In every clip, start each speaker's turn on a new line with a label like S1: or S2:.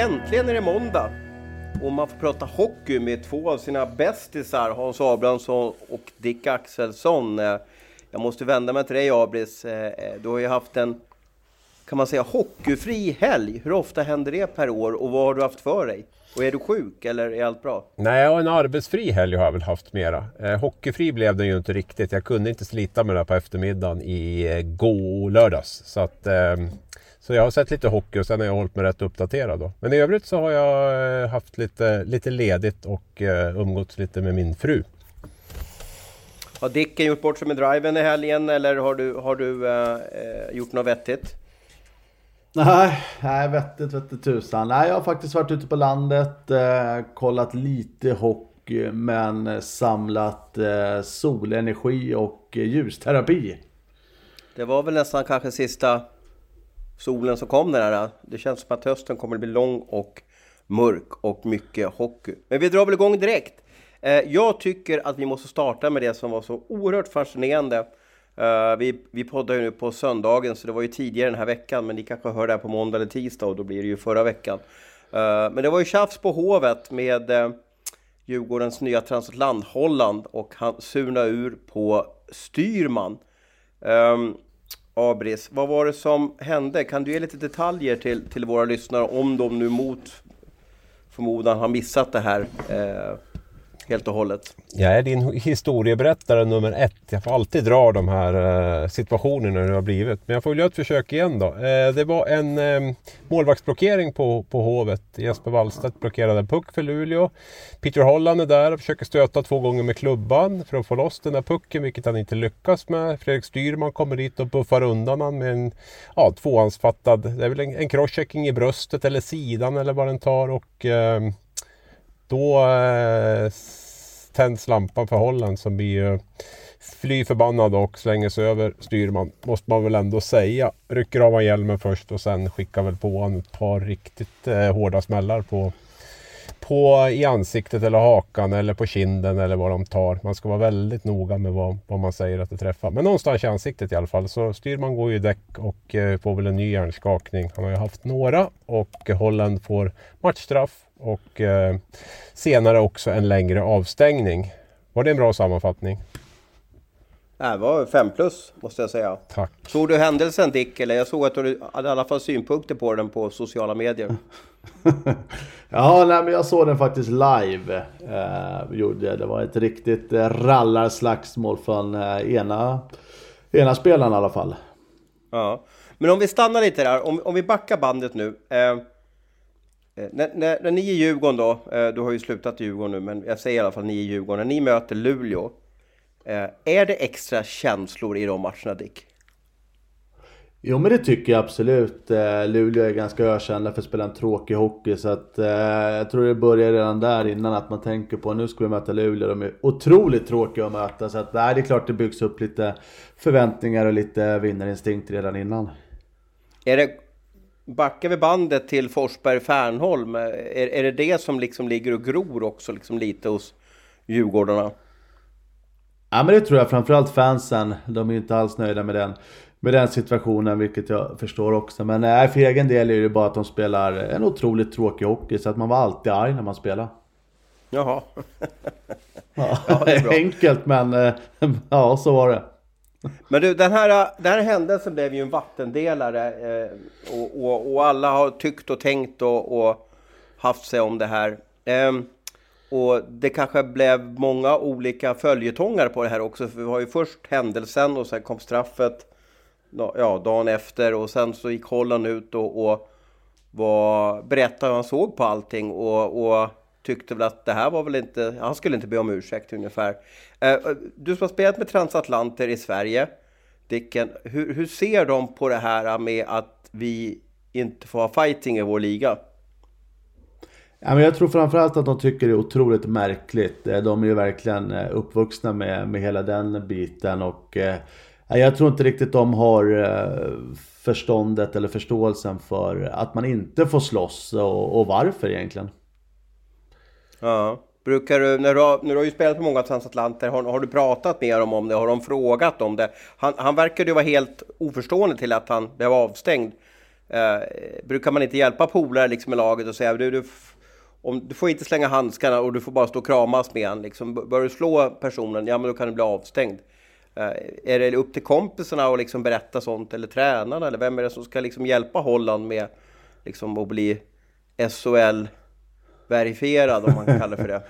S1: Äntligen är det måndag och man får prata hockey med två av sina bästisar, Hans Abrahamsson och Dick Axelsson. Eh, jag måste vända mig till dig Abris. Eh, eh, du har ju haft en, kan man säga, hockeyfri helg. Hur ofta händer det per år och vad har du haft för dig? Och är du sjuk eller är allt bra?
S2: Nej, och en arbetsfri helg har jag väl haft mera. Eh, hockeyfri blev den ju inte riktigt. Jag kunde inte slita med det på eftermiddagen i eh, lördags. Så, att, eh, så jag har sett lite hockey och sen har jag hållit mig rätt uppdaterad. Då. Men i övrigt så har jag eh, haft lite, lite ledigt och eh, umgåtts lite med min fru.
S1: Har Dicken gjort bort sig med driven i helgen eller har du, har du eh, eh, gjort något vettigt?
S3: Nej, nej vettigt vette tusan. Nej, jag har faktiskt varit ute på landet, eh, kollat lite hockey, men samlat eh, solenergi och ljusterapi.
S1: Det var väl nästan kanske sista solen som kom där. Det känns som att hösten kommer att bli lång och mörk och mycket hockey. Men vi drar väl igång direkt. Eh, jag tycker att vi måste starta med det som var så oerhört fascinerande. Eh, vi, vi poddar ju nu på söndagen, så det var ju tidigare den här veckan, men ni kanske hör det här på måndag eller tisdag och då blir det ju förra veckan. Eh, men det var ju tjafs på Hovet med Djurgårdens nya transatlant Holland och han surna ur på Styrman. Ehm, Abris, vad var det som hände? Kan du ge lite detaljer till, till våra lyssnare om de nu mot förmodan har missat det här eh, helt och hållet?
S2: Jag är din historieberättare nummer ett. Jag får alltid dra de här eh, situationerna det har blivit. Men jag får väl göra ett försök igen då. Eh, det var en eh, målvaktsblockering på, på Hovet. Jesper Wallstedt blockerade en puck för Luleå. Peter Holland är där och försöker stöta två gånger med klubban för att få loss den där pucken, vilket han inte lyckas med. Fredrik Styrman kommer dit och buffar undan han med en ja, tvåhandsfattad, det är väl en, en crosschecking i bröstet eller sidan eller vad den tar. och då eh, tänds lampan för Holland som blir eh, fly förbannad och slänger sig över styrman. Måste man väl ändå säga. Rycker av honom hjälmen först och sen skickar väl på honom ett par riktigt eh, hårda smällar på, på i ansiktet eller hakan eller på kinden eller vad de tar. Man ska vara väldigt noga med vad, vad man säger att det träffar. Men någonstans i ansiktet i alla fall. Så Styrman går ju i däck och eh, får väl en ny hjärnskakning. Han har ju haft några och Holland får matchstraff och eh, senare också en längre avstängning. Var det en bra sammanfattning?
S1: Det var fem plus, måste jag säga.
S2: Tack.
S1: Såg du händelsen Dick? Eller jag såg att du hade i alla fall synpunkter på den på sociala medier.
S3: Ja, nej, men jag såg den faktiskt live. Eh, gjorde jag. Det var ett riktigt eh, rallarslagsmål från eh, ena, ena spelaren i alla fall.
S1: Ja. Men om vi stannar lite där, om, om vi backar bandet nu. Eh, när, när, när ni i Djurgården då, eh, du har ju slutat i Djurgården nu, men jag säger i alla fall ni i Djurgården, när ni möter Luleå. Eh, är det extra känslor i de matcherna Dick?
S3: Jo men det tycker jag absolut. Eh, Luleå är ganska ökända för att spela en tråkig hockey så att eh, jag tror det börjar redan där innan att man tänker på nu ska vi möta Luleå. De är otroligt tråkiga att möta så att nej, det är klart det byggs upp lite förväntningar och lite vinnarinstinkt redan innan.
S1: Är det, backar vi bandet till Forsberg-Fernholm, är, är det det som liksom ligger och gror också liksom lite hos Djurgårdarna?
S3: Ja men det tror jag framförallt fansen. De är ju inte alls nöjda med den, med den situationen vilket jag förstår också. Men nej, för egen del är det bara att de spelar en otroligt tråkig hockey så att man var alltid arg när man spelar.
S1: Jaha.
S3: Ja,
S1: Ja, det är bra.
S3: Enkelt men eh, ja så var det.
S1: Men du, den här, den här händelsen blev ju en vattendelare eh, och, och, och alla har tyckt och tänkt och, och haft sig om det här. Eh, och det kanske blev många olika följetongar på det här också, för vi har ju först händelsen och sen kom straffet ja, dagen efter och sen så gick Holland ut och, och var, berättade hur han såg på allting och, och tyckte väl att det här var väl inte, han skulle inte be om ursäkt ungefär. Eh, du som har spelat med transatlanter i Sverige, Dicken, hur, hur ser de på det här med att vi inte får ha fighting i vår liga?
S3: Ja, men jag tror framförallt att de tycker det är otroligt märkligt. Eh, de är ju verkligen eh, uppvuxna med, med hela den biten och jag tror inte riktigt de har förståndet eller förståelsen för att man inte får slåss och, och varför egentligen.
S1: Ja. Brukar du, när du, har, när du har ju spelat på många transatlanter, har, har du pratat med dem om det? Har de frågat om det? Han, han verkade ju vara helt oförstående till att han blev avstängd. Eh, brukar man inte hjälpa polare liksom i laget och säga du, du, om, du får inte slänga handskarna och du får bara stå och kramas med honom. Liksom, bör du slå personen, ja men då kan du bli avstängd. Eh, är det upp till kompisarna att liksom berätta sånt eller tränarna? Eller vem är det som ska liksom hjälpa Holland med liksom, att bli SHL verifierad om man kan kalla det för det?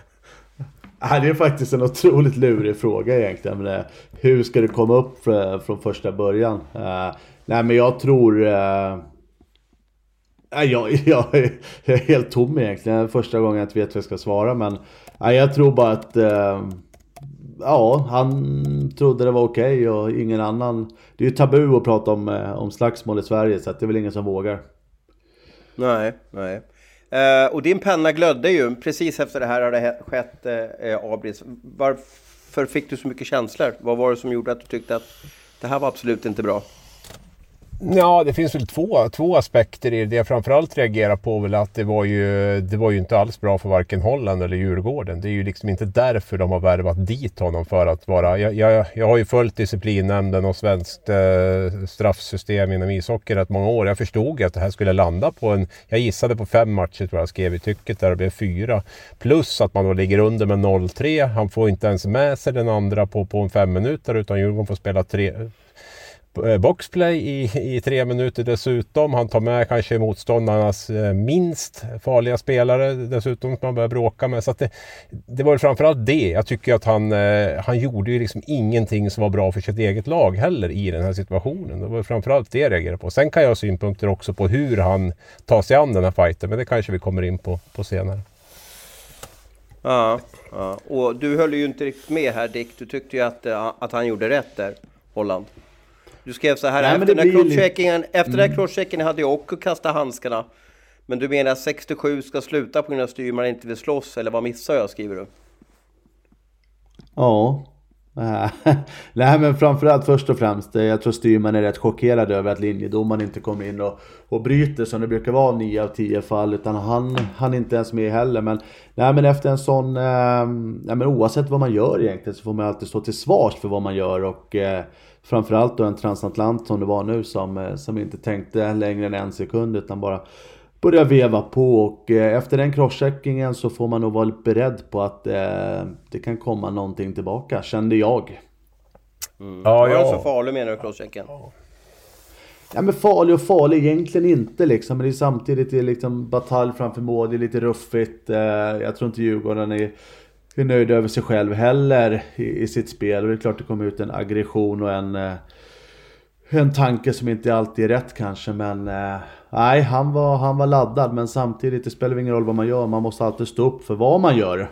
S3: det är faktiskt en otroligt lurig fråga egentligen. Men hur ska det komma upp från första början? Uh, nej men jag tror... Uh, jag, jag, är helt tom egentligen. Första gången jag inte vet vad jag ska svara. Men jag tror bara att... Ja, han trodde det var okej okay och ingen annan... Det är ju tabu att prata om, om slagsmål i Sverige så det är väl ingen som vågar.
S1: Nej, nej. Eh, och din penna glödde ju precis efter det här har det skett, eh, Abris. Varför fick du så mycket känslor? Vad var det som gjorde att du tyckte att det här var absolut inte bra?
S2: Ja, det finns väl två, två aspekter i det. Det jag framförallt reagerar på är väl att det var, ju, det var ju inte alls bra för varken Holland eller Djurgården. Det är ju liksom inte därför de har värvat dit honom för att vara... Jag, jag, jag har ju följt disciplinnämnden och svenskt eh, straffsystem inom ishockey rätt många år. Jag förstod att det här skulle landa på en... Jag gissade på fem matcher tror jag skrev i tycket där det blev fyra. Plus att man då ligger under med 0-3. Han får inte ens med sig den andra på, på en fem minuter utan Djurgården får spela tre Eh, boxplay i, i tre minuter dessutom. Han tar med kanske motståndarnas eh, minst farliga spelare dessutom som man börjar bråka med. Så det, det var framförallt det. Jag tycker att han, eh, han gjorde ju liksom ingenting som var bra för sitt eget lag heller i den här situationen. Det var framförallt det jag reagerade på. Sen kan jag ha synpunkter också på hur han tar sig an den här fighten. Men det kanske vi kommer in på, på senare.
S1: Ja, ja, och du höll ju inte riktigt med här Dick. Du tyckte ju att, att han gjorde rätt där, Holland. Du skrev så här, Nej, efter, den crosscheckingen, efter mm. den här crosscheckingen hade jag också kastat handskarna. Men du menar att 67 ska sluta på grund av att styrman inte vill slåss, eller vad missar jag, skriver du?
S3: Ja. Nej men framförallt först och främst, eh, jag tror styrman är rätt chockerad över att linjedomaren inte kommer in och, och bryter som det brukar vara 9 av 10 fall. Utan han, han är inte ens med heller. Men, nej, men efter en sån, eh, nej, men oavsett vad man gör egentligen så får man alltid stå till svars för vad man gör. Och eh, framförallt då en transatlant som det var nu som, eh, som inte tänkte längre än en sekund utan bara börja veva på och eh, efter den crosscheckingen så får man nog vara beredd på att eh, det kan komma någonting tillbaka, kände jag.
S1: Mm. Ja, jag... Var så farlig menar du, crosschecken?
S3: Ja men farlig och farlig egentligen inte liksom. Men det är samtidigt det är liksom batalj framför mål, det är lite ruffigt. Eh, jag tror inte Djurgården är är nöjd över sig själv heller i, i sitt spel. Och det är klart det kommer ut en aggression och en, eh, en tanke som inte alltid är rätt kanske. Men eh, nej, han var, han var laddad. Men samtidigt, det spelar ingen roll vad man gör. Man måste alltid stå upp för vad man gör.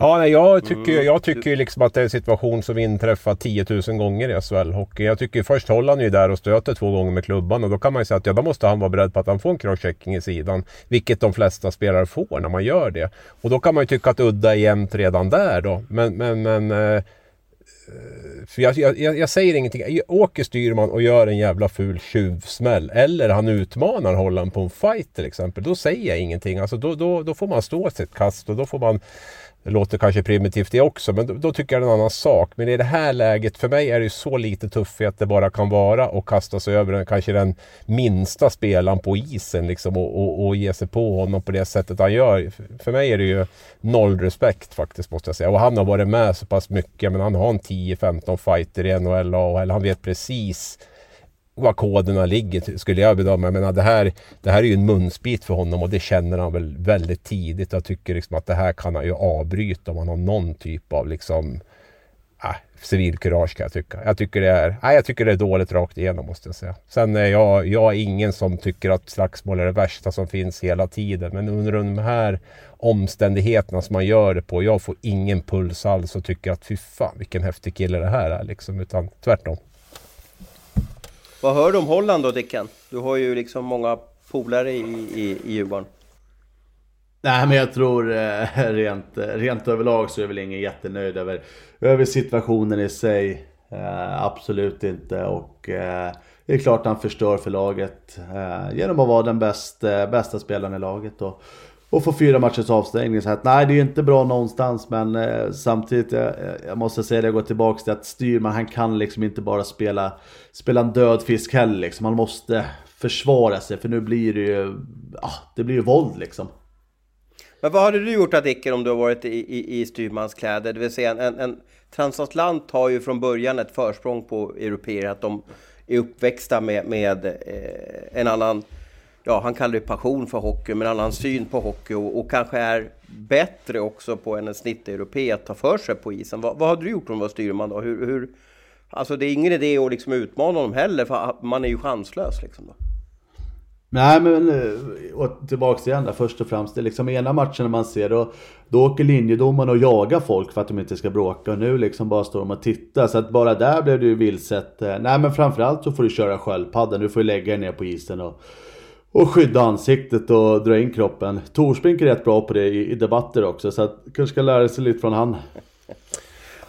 S2: Ja, nej, jag tycker, mm. jag tycker liksom att det är en situation som inträffar 10 000 gånger i SHL-hockey. Jag tycker först håller han ju där och stöter två gånger med klubban och då kan man ju säga att ja, då måste han vara beredd på att han får en crosschecking i sidan. Vilket de flesta spelare får när man gör det. Och då kan man ju tycka att udda är jämnt redan där då. Men, men, men eh, för jag, jag, jag, säger ingenting. Åker Styrman och gör en jävla ful tjuvsmäll eller han utmanar Holland på en fight till exempel. Då säger jag ingenting. Alltså då, då, då får man stå sitt kast och då får man det låter kanske primitivt det också, men då, då, tycker jag det är en annan sak. Men i det här läget, för mig är det så lite tuffhet det bara kan vara och kasta sig över den, kanske den minsta spelaren på isen liksom och, och, och ge sig på honom på det sättet han gör. För mig är det ju noll respekt faktiskt måste jag säga. Och han har varit med så pass mycket, men han har en 10-15 fighter i NHL och Han vet precis var koderna ligger skulle jag bedöma. Jag menar, det, här, det här är ju en munsbit för honom och det känner han väl väldigt tidigt. Jag tycker liksom att det här kan han ju avbryta om han har någon typ av liksom äh, civilkurage kan jag tycka. Jag tycker, det är, äh, jag tycker det är dåligt rakt igenom måste jag säga. Sen är jag, jag är ingen som tycker att slagsmål är det värsta som finns hela tiden. Men under de här omständigheterna som man gör det på. Jag får ingen puls alls och tycker att fy fan vilken häftig kille det här är liksom. Utan tvärtom.
S1: Vad hör du om Holland då Dicken? Du har ju liksom många polare i, i, i Djurgården.
S3: Nej men jag tror eh, rent, rent överlag så är jag väl ingen jättenöjd över, över situationen i sig. Eh, absolut inte och eh, det är klart han förstör för laget eh, genom att vara den bäst, eh, bästa spelaren i laget. Och, och få fyra matchers avstängning. Så att, nej, det är inte bra någonstans men eh, samtidigt, jag, jag måste säga det, jag går tillbaka till att Styrman, han kan liksom inte bara spela, spela en död fisk heller liksom. Han måste försvara sig för nu blir det ju, ah, det blir ju våld liksom.
S1: Men vad hade du gjort Adicker om du har varit i, i, i styrmans kläder? Det vill säga en, en transatlant har ju från början ett försprång på europeer, att de är uppväxta med, med eh, en annan ja, han kallar det passion för hockey, men en annan syn på hockey och, och kanske är bättre också på än en snitteuropé att ta för sig på isen. Vad, vad hade du gjort om du var styrman då? Hur, hur, alltså det är ingen idé att liksom utmana honom heller, för man är ju chanslös liksom då.
S3: Nej men, eh, och tillbaks igen där först och främst. Det är liksom ena matchen man ser då, då åker linjedomaren och jagar folk för att de inte ska bråka. Och nu liksom bara står de och tittar. Så att bara där blev det ju vilset. Eh, nej men framförallt så får du köra sköldpadda. Du får ju lägga dig ner på isen och och skydda ansiktet och dra in kroppen. Torsbrink är rätt bra på det i, i debatter också så att kanske ska lära sig lite från han.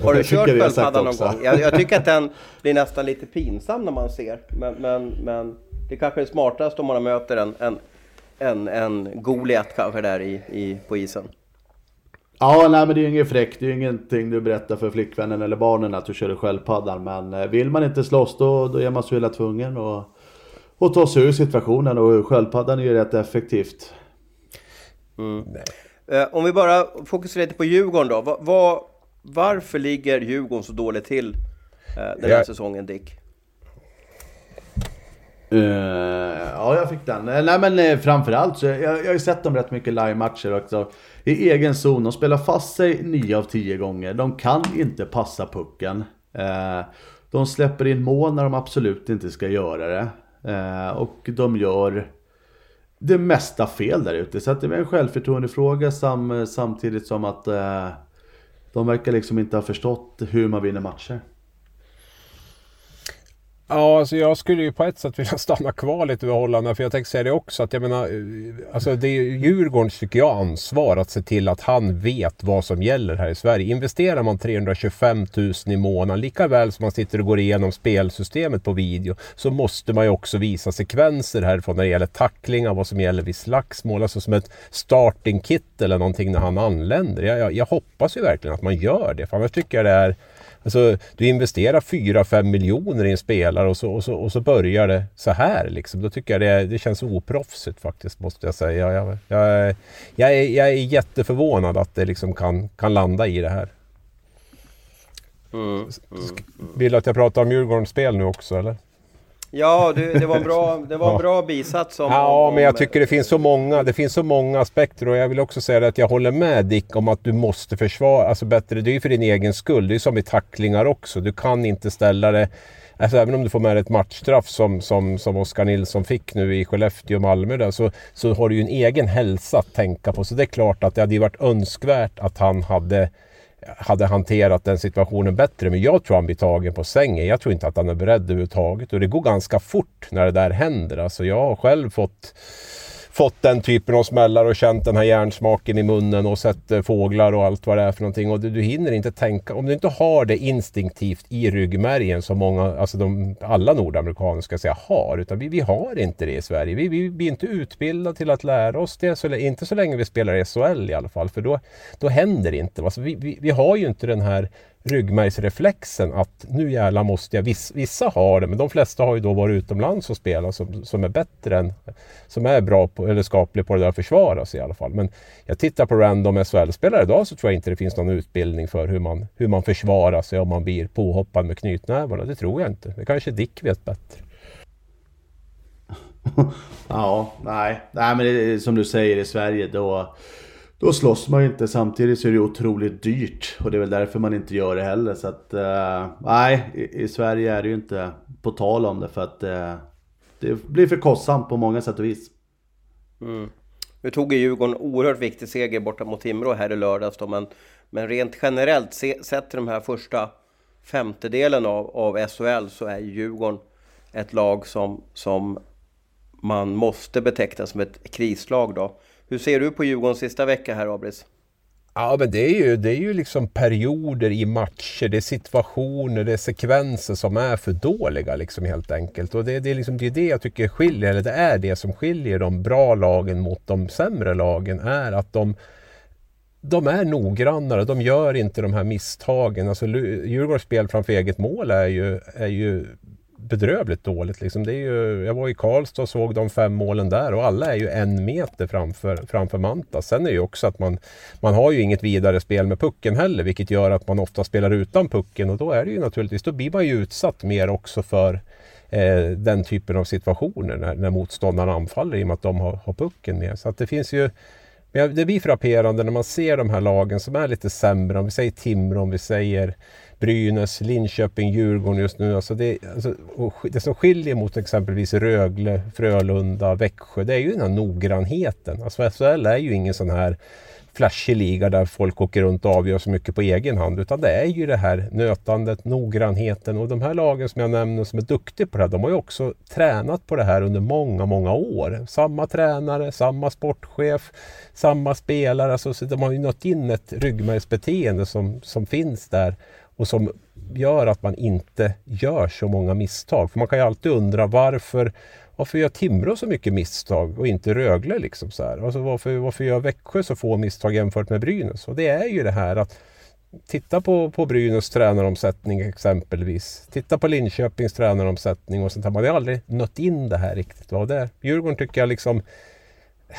S1: Har du kört sköldpaddan någon gång? Jag, jag, tycker att den blir nästan lite pinsam när man ser. Men, men, men det kanske är smartast om man möter en, en, en, en Goliat kanske där i, i, på isen.
S3: Ja, nej men det är ju inget fräckt. Det är ju ingenting du berättar för flickvännen eller barnen att du kör sköldpaddan. Men eh, vill man inte slåss då, då är man så illa tvungen. Och och ta sig ur situationen och sköldpaddan är ju rätt effektivt.
S1: Mm. Eh, om vi bara fokuserar lite på Djurgården då. Va, va, varför ligger Djurgården så dåligt till eh, den här jag... säsongen Dick?
S3: Uh, ja, jag fick den. Nej men uh, framförallt så jag, jag har ju sett dem rätt mycket live-matcher också. I egen zon. De spelar fast sig 9 av 10 gånger. De kan inte passa pucken. Uh, de släpper in mål när de absolut inte ska göra det. Eh, och de gör det mesta fel där ute. Så att det är en självförtroendefråga sam, samtidigt som att eh, de verkar liksom inte ha förstått hur man vinner matcher.
S2: Ja, alltså jag skulle ju på ett sätt vilja stanna kvar lite vid Holland. För jag tänkte säga det också att jag menar, eh, alltså det är Djurgårdens tycker jag ansvar att se till att han vet vad som gäller här i Sverige. Investerar man 325 000 i månaden, lika väl som man sitter och går igenom spelsystemet på video, så måste man ju också visa sekvenser härifrån när det gäller tacklingar, vad som gäller vid slagsmål, alltså som ett starting kit eller någonting när han anländer. Jag, jag, jag hoppas ju verkligen att man gör det, för annars tycker jag det är Alltså, du investerar 4-5 miljoner i en spelare och så, och, så, och så börjar det så här. Liksom. Då tycker jag det, det känns oproffsigt faktiskt, måste jag säga. Jag, jag, jag, är, jag är jätteförvånad att det liksom kan, kan landa i det här. Mm, mm, mm. Vill du att jag pratar om Djurgårdens spel nu också, eller?
S1: Ja, det, det var en bra, det var en bra bisats. Om,
S2: ja,
S1: om,
S2: men jag tycker det finns så många, det finns så många aspekter och jag vill också säga att jag håller med Dick om att du måste försvara, alltså bättre, det är ju för din egen skull. Det är som i tacklingar också. Du kan inte ställa det Alltså även om du får med dig ett matchstraff som, som, som Oskar Nilsson fick nu i Skellefteå och Malmö där, så, så har du ju en egen hälsa att tänka på. Så det är klart att det hade varit önskvärt att han hade hade hanterat den situationen bättre. Men jag tror han blir tagen på sängen. Jag tror inte att han är beredd överhuvudtaget. Och det går ganska fort när det där händer. Alltså jag har själv fått fått den typen av smällar och känt den här järnsmaken i munnen och sett eh, fåglar och allt vad det är för någonting. Och du, du hinner inte tänka, om du inte har det instinktivt i ryggmärgen som många, alltså de, alla nordamerikaner ska säga har, utan vi, vi har inte det i Sverige. Vi, vi blir inte utbildade till att lära oss det, så, inte så länge vi spelar i SHL i alla fall, för då, då händer det inte. Alltså vi, vi, vi har ju inte den här ryggmärgsreflexen att nu jävlar måste jag. Vissa har det, men de flesta har ju då varit utomlands och spelat som, som är bättre än, som är bra på, eller skaplig på det där att försvara sig i alla fall. Men jag tittar på random SHL-spelare idag så tror jag inte det finns någon utbildning för hur man, hur man försvarar sig om man blir påhoppad med knytnävarna. Det tror jag inte. Det kanske Dick vet bättre.
S3: ja, nej, nej men det som du säger i Sverige då då slåss man ju inte. Samtidigt så är det otroligt dyrt. Och det är väl därför man inte gör det heller. Så att, eh, nej, i, i, Sverige är det ju inte på tal om det. För att eh, det blir för kostsamt på många sätt och vis.
S1: Mm. Nu tog ju Djurgården oerhört viktig seger borta mot Timrå här i lördags då, men, men rent generellt, se, sett till de här första femtedelen av, av SHL så är Djurgården ett lag som, som man måste beteckna som ett krislag då. Hur ser du på Djurgårdens sista vecka här Abris?
S2: Ja, men det är, ju, det är ju liksom perioder i matcher, det är situationer, det är sekvenser som är för dåliga liksom helt enkelt. Och det, det, är, liksom, det är det jag tycker skiljer, eller det är det som skiljer de bra lagen mot de sämre lagen, är att de de är noggrannare, de gör inte de här misstagen. Alltså, Djurgårdens spel framför eget mål är ju, är ju bedrövligt dåligt. Liksom. Det är ju, jag var i Karlstad och såg de fem målen där och alla är ju en meter framför, framför Manta. Sen är det ju också att man, man har ju inget vidare spel med pucken heller vilket gör att man ofta spelar utan pucken och då är det ju naturligtvis, då blir man ju utsatt mer också för eh, den typen av situationer när, när motståndarna anfaller i och med att de har, har pucken med. Så att det finns ju det blir frapperande när man ser de här lagen som är lite sämre, om vi säger Timrå, om vi säger Brynäs, Linköping, Djurgården just nu. Alltså det, alltså, det som skiljer mot exempelvis Rögle, Frölunda, Växjö, det är ju den här noggrannheten. Alltså SHL är ju ingen sån här flashig liga där folk åker runt och avgör så mycket på egen hand. Utan det är ju det här nötandet, noggrannheten och de här lagen som jag nämner som är duktiga på det här, de har ju också tränat på det här under många, många år. Samma tränare, samma sportchef, samma spelare. Alltså, så de har ju nått in ett ryggmärgsbeteende som, som finns där och som gör att man inte gör så många misstag. För man kan ju alltid undra varför varför gör Timrå så mycket misstag och inte Rögle? Liksom så här? Alltså varför, varför gör Växjö så få misstag jämfört med Brynäs? Och det är ju det här att Titta på, på Brynäs tränaromsättning exempelvis. Titta på Linköpings tränaromsättning och sånt där. Man har aldrig nött in det här riktigt. Och det, Djurgården tycker jag liksom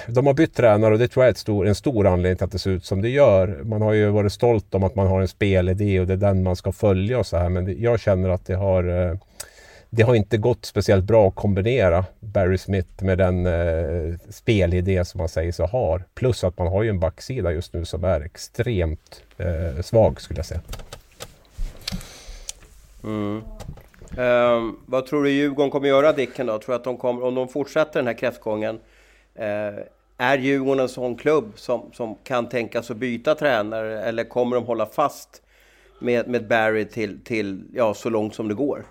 S2: de har bytt tränare och det tror jag är stor, en stor anledning till att det ser ut som det gör. Man har ju varit stolt om att man har en spelidé och det är den man ska följa och så här. Men jag känner att det har eh, det har inte gått speciellt bra att kombinera Barry Smith med den eh, spelidé som man säger sig ha. Plus att man har ju en backsida just nu som är extremt eh, svag skulle jag säga.
S1: Mm. Eh, vad tror du Djurgården kommer göra Dicken då? Tror att de kommer, om de fortsätter den här kräftgången, Eh, är Djurgården en sån klubb som, som kan tänkas att byta tränare eller kommer de hålla fast med, med Barry till, till ja, så långt som det går?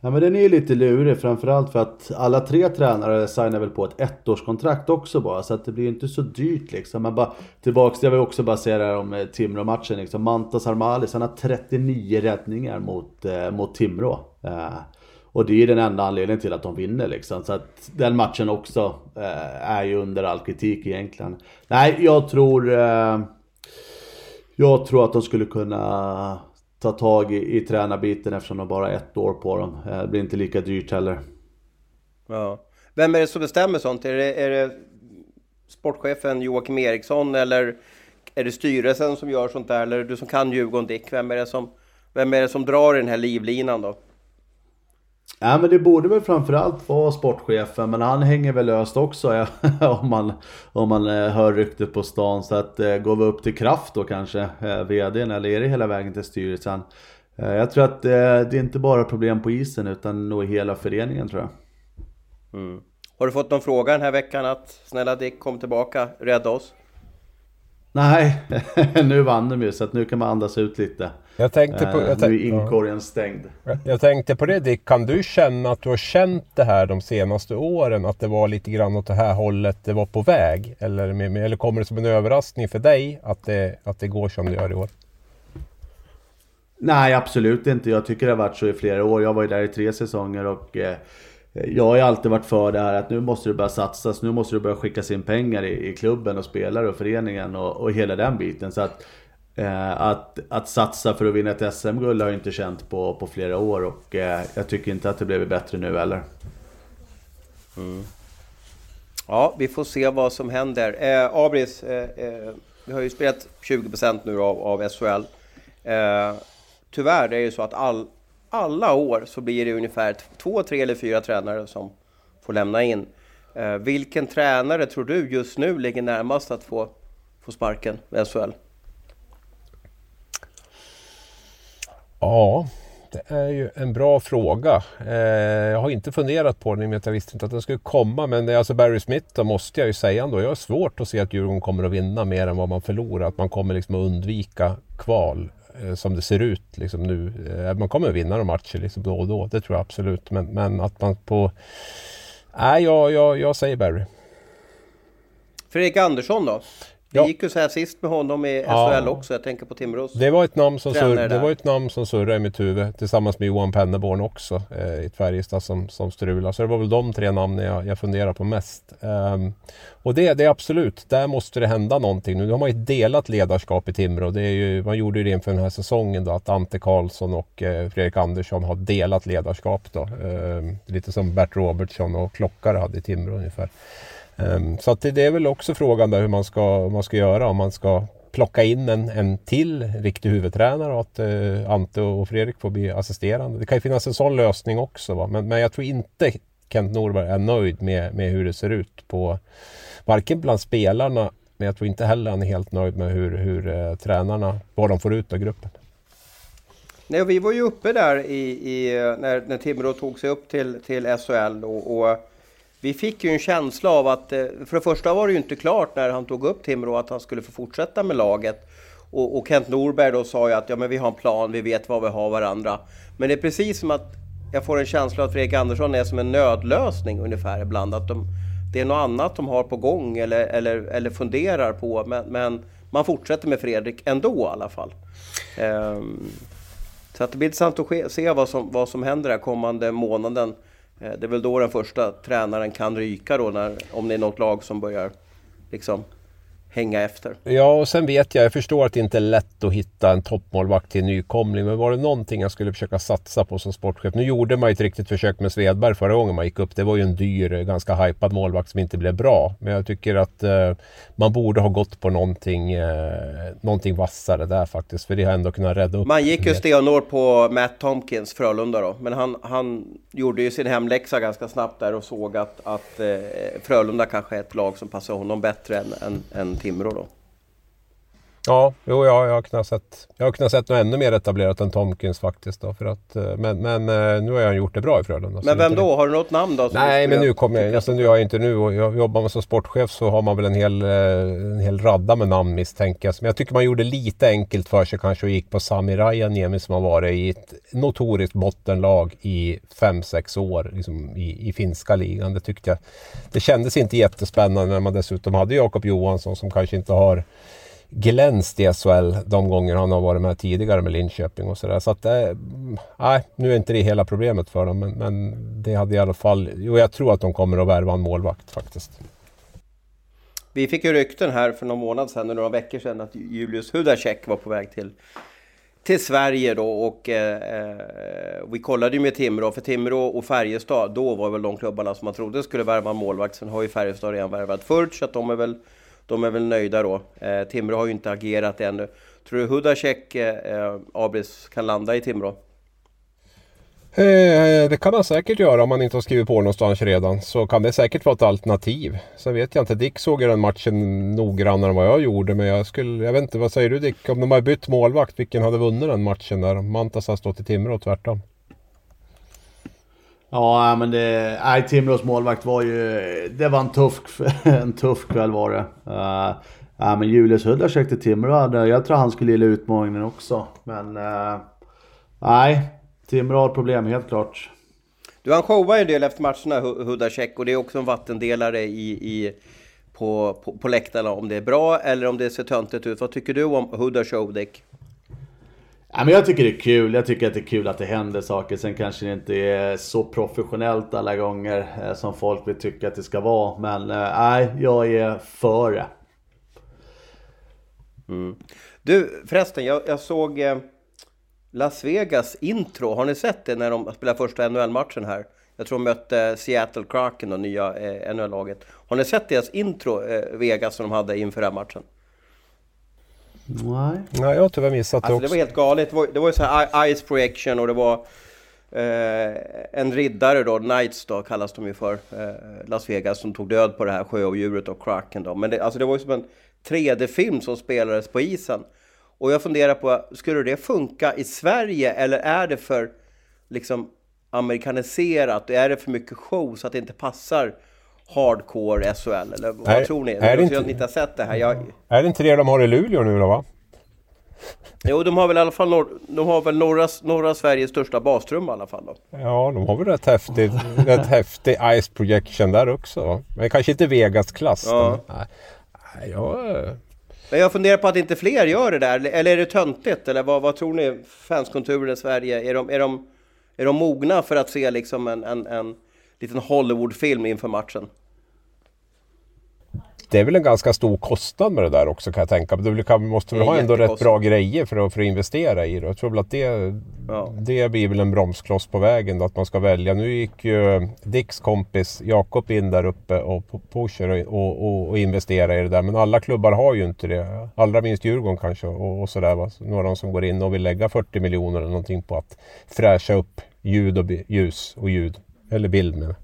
S3: Ja men den är lite lurig framförallt för att alla tre tränare signar väl på ett ettårskontrakt också bara så att det blir inte så dyrt liksom. Men bara tillbaks, jag vill också bara säga det här om eh, Timrå-matchen liksom. Mantas Armalis han har 39 räddningar mot, eh, mot Timrå. Eh, och det är den enda anledningen till att de vinner liksom. Så att den matchen också eh, är ju under all kritik egentligen. Nej, jag tror... Eh, jag tror att de skulle kunna ta tag i, i tränarbiten eftersom de bara har ett år på dem. Eh, det blir inte lika dyrt heller.
S1: Ja. Vem är det som bestämmer sånt? Är det, är det sportchefen Joakim Eriksson eller är det styrelsen som gör sånt där? Eller du som kan Djurgården Dick? Vem är det som, vem är det som drar i den här livlinan då?
S3: Ja men det borde väl framförallt vara sportchefen men han hänger väl löst också om man, om man eh, hör ryktet på stan. Så att eh, går vi upp till kraft då kanske, eh, VDn, eller är det hela vägen till styrelsen? Jag tror att det är inte bara problem på isen utan nog hela föreningen tror jag.
S1: Mm. Har du fått någon fråga den här veckan att snälla Dick kom tillbaka, rädda oss?
S3: Nej, nu vann de ju så att nu kan man andas ut lite.
S2: Jag tänkte på, jag
S3: nu är inkorgen stängd.
S2: Jag tänkte på det Dick, kan du känna att du har känt det här de senaste åren? Att det var lite grann åt det här hållet det var på väg? Eller, eller kommer det som en överraskning för dig att det, att det går som det gör i år?
S3: Nej, absolut inte. Jag tycker det har varit så i flera år. Jag var ju där i tre säsonger och eh, jag har ju alltid varit för det här att nu måste det börja satsas, nu måste det börja skickas in pengar i, i klubben och spelare och föreningen och, och hela den biten. Så att, eh, Eh, att, att satsa för att vinna ett SM-guld har jag inte känt på, på flera år och eh, jag tycker inte att det blivit bättre nu heller.
S1: Mm. Ja, vi får se vad som händer. Eh, Abris, eh, eh, vi har ju spelat 20% nu av, av SHL. Eh, tyvärr är det ju så att all, alla år så blir det ungefär två, tre eller fyra tränare som får lämna in. Eh, vilken tränare tror du just nu ligger närmast att få, få sparken i SHL?
S2: Ja, det är ju en bra fråga. Eh, jag har inte funderat på den jag visste inte att den skulle komma. Men det är alltså Barry Smith, då måste jag ju säga ändå. Jag har svårt att se att Djurgården kommer att vinna mer än vad man förlorar. Att man kommer liksom att undvika kval. eh, som det ser ut liksom nu. Eh, man kommer att vinna några matcher liksom då och då, det tror jag absolut. Men, men att man på... Nej, jag, jag, jag säger Barry.
S1: Fredrik Andersson då? Det gick ju så här sist med honom i SHL ja. också. Jag tänker på Timrås
S2: det var, ett namn som sur, det var ett namn som surrade i mitt huvud. Tillsammans med Johan Penneborn också eh, i Färjestad som, som strulade. Så det var väl de tre namnen jag, jag funderar på mest. Um, och det, det är absolut, där måste det hända någonting nu. Har man ju delat ledarskap i Timrå. Det är ju, man gjorde ju det inför den här säsongen då att Ante Karlsson och eh, Fredrik Andersson har delat ledarskap då. Um, lite som Bert Robertsson och Klockare hade i Timrå ungefär. Ehm, så att det, är väl också frågan där hur man ska, man ska göra. Om man ska plocka in en, en till riktig huvudtränare och att eh, Ante och Fredrik får bli assisterande. Det kan ju finnas en sån lösning också. Va? Men, men jag tror inte Kent Norberg är nöjd med, med hur det ser ut på varken bland spelarna men jag tror inte heller han är helt nöjd med hur, hur eh, tränarna, vad de får ut av gruppen.
S1: Nej, vi var ju uppe där i, i när, när Timrå tog sig upp till, till SHL och, och vi fick ju en känsla av att, eh, för det första var det ju inte klart när han tog upp Timrå att han skulle få fortsätta med laget. Och, och Kent Norberg då sa ju att ja, men vi har en plan, vi vet vad vi har varandra. Men det är precis som att jag får en känsla av att Fredrik Andersson är som en nödlösning ungefär ibland. Att de, det är något annat de har på gång eller, eller, eller funderar på. Men, men man fortsätter med Fredrik ändå i alla fall. Um, så att det blir intressant att se vad som, vad som händer den kommande månaden. Eh, det är väl då den första tränaren kan ryka då, när, om det är något lag som börjar liksom hänga efter.
S2: Ja, och sen vet jag, jag förstår att det inte är lätt att hitta en toppmålvakt till nykomling. Men var det någonting jag skulle försöka satsa på som sportchef? Nu gjorde man ett riktigt försök med Svedberg förra gången man gick upp. Det var ju en dyr, ganska hypad målvakt som inte blev bra. Men jag tycker att eh, man borde ha gått på någonting, eh, någonting vassare där faktiskt. För det har ändå kunnat rädda upp.
S1: Man gick ju stenhårt på Matt Tomkins, Frölunda då. Men han, han gjorde ju sin hemläxa ganska snabbt där och såg att, att eh, Frölunda kanske är ett lag som passar honom bättre än, än, än Timrå då.
S2: Ja, jo, ja, jag har kunnat sett, jag har kunnat sett något ännu mer etablerat än Tomkins faktiskt. Då, för att, eh, men, men eh, nu har han gjort det bra i Frölunda.
S1: Men vem då? Har du något namn då?
S2: Nej, men nu kommer jag, alltså, nu har jag inte nu och jag jobbar som sportchef så har man väl en hel, eh, en hel radda med namn misstänker jag. Men jag tycker man gjorde lite enkelt för sig kanske och gick på Sami Rajaniemi som har varit i ett notoriskt bottenlag i 5-6 år liksom, i, i finska ligan. Det tyckte jag. Det kändes inte jättespännande när man dessutom hade Jakob Johansson som kanske inte har glänst i SHL de gånger han har varit med tidigare med Linköping och sådär. Så att, eh, nej, nu är inte det hela problemet för dem. Men, men, det hade i alla fall, jo jag tror att de kommer att värva en målvakt faktiskt.
S1: Vi fick ju rykten här för någon månad sedan, några veckor sedan, att Julius Hudacek var på väg till, till Sverige då och eh, eh vi kollade ju med Timrå, för Timrå och Färjestad, då var väl de klubbarna som man trodde skulle värva en målvakt. Sen har ju Färjestad redan värvat Furch, så att de är väl de är väl nöjda då. Eh, Timrå har ju inte agerat ännu. Tror du Hudacek, eh, eh Abris, kan landa i Timrå?
S2: Eh, eh, det kan han säkert göra om han inte har skrivit på någonstans redan. Så kan det säkert vara ett alternativ. Sen vet jag inte. Dick såg ju den matchen noggrannare än vad jag gjorde. Men jag skulle, jag vet inte, vad säger du Dick? Om de har bytt målvakt, vilken hade vunnit den matchen där? Mantas har stått i Timrå och tvärtom.
S3: Ja, men det... Nej, Timrås målvakt var ju... Det var en tuff, en tuff kväll var det. Eh, uh, ja, men Julius Hudacek till Timrå, jag tror han skulle gilla utmaningen också. Men... Uh, nej, Timrå har problem, helt klart.
S1: Du, han showar ju en del efter matcherna, Hudacek, och det är också en vattendelare i, i, på, på, på läktarna. Om det är bra eller om det ser töntigt ut. Vad tycker du om Hudacek?
S3: Ja, men jag tycker det är kul. Jag tycker att det är kul att det händer saker. Sen kanske det inte är så professionellt alla gånger eh, som folk vill tycka att det ska vara. Men eh, nej, eh, jag är för det.
S1: Mm. Du, förresten, jag, jag såg eh, Las Vegas intro. Har ni sett det när de spelar första NHL-matchen här? Jag tror de mötte Seattle Kraken, det nya eh, NHL-laget. Har ni sett deras intro, eh, Vegas, som de hade inför den här matchen?
S3: Nej.
S2: Nej, jag har tyvärr missat
S1: det
S2: alltså,
S1: också. Det var helt galet. Det var, det var ju så här Ice Projection och det var eh, en riddare då, Knights då kallas de ju för, eh, Las Vegas, som tog död på det här sjöodjuret och Kraken då. Men det, alltså det var ju som en 3D-film som spelades på isen. Och jag funderar på, skulle det funka i Sverige eller är det för liksom amerikaniserat? Är det för mycket show så att det inte passar hardcore SHL? Eller vad är, tror ni? Är det inte, jag inte har sett det här. Jag...
S2: Är det inte det de har i Luleå nu då va?
S1: Jo, de har väl i alla fall norr, de har väl norra, norra Sveriges största bastrumma i alla fall då.
S2: Ja, de har väl rätt häftig, rätt häftig Ice Projection där också. Men kanske inte Vegas-klass.
S1: Ja.
S2: Nej, nej, jag...
S1: Men jag funderar på att inte fler gör det där, eller är det töntigt? Eller vad, vad tror ni? Fanskonturen i Sverige, är de, är, de, är de mogna för att se liksom en, en, en liten Hollywoodfilm inför matchen?
S2: Det är väl en ganska stor kostnad med det där också kan jag tänka mig. Du måste väl ha ändå rätt bra grejer för att, för att investera i det. Jag tror väl att det,
S1: Ja.
S2: det blir väl en bromskloss på vägen då, att man ska välja. Nu gick ju Dicks kompis Jakob in där uppe och pu- pushar och, och, och investerar i det där. Men alla klubbar har ju inte det. Allra minst Djurgården kanske och, och sådär. Va? Några som går in och vill lägga 40 miljoner eller någonting på att fräscha upp ljud och ljus och ljud. Eller bild med.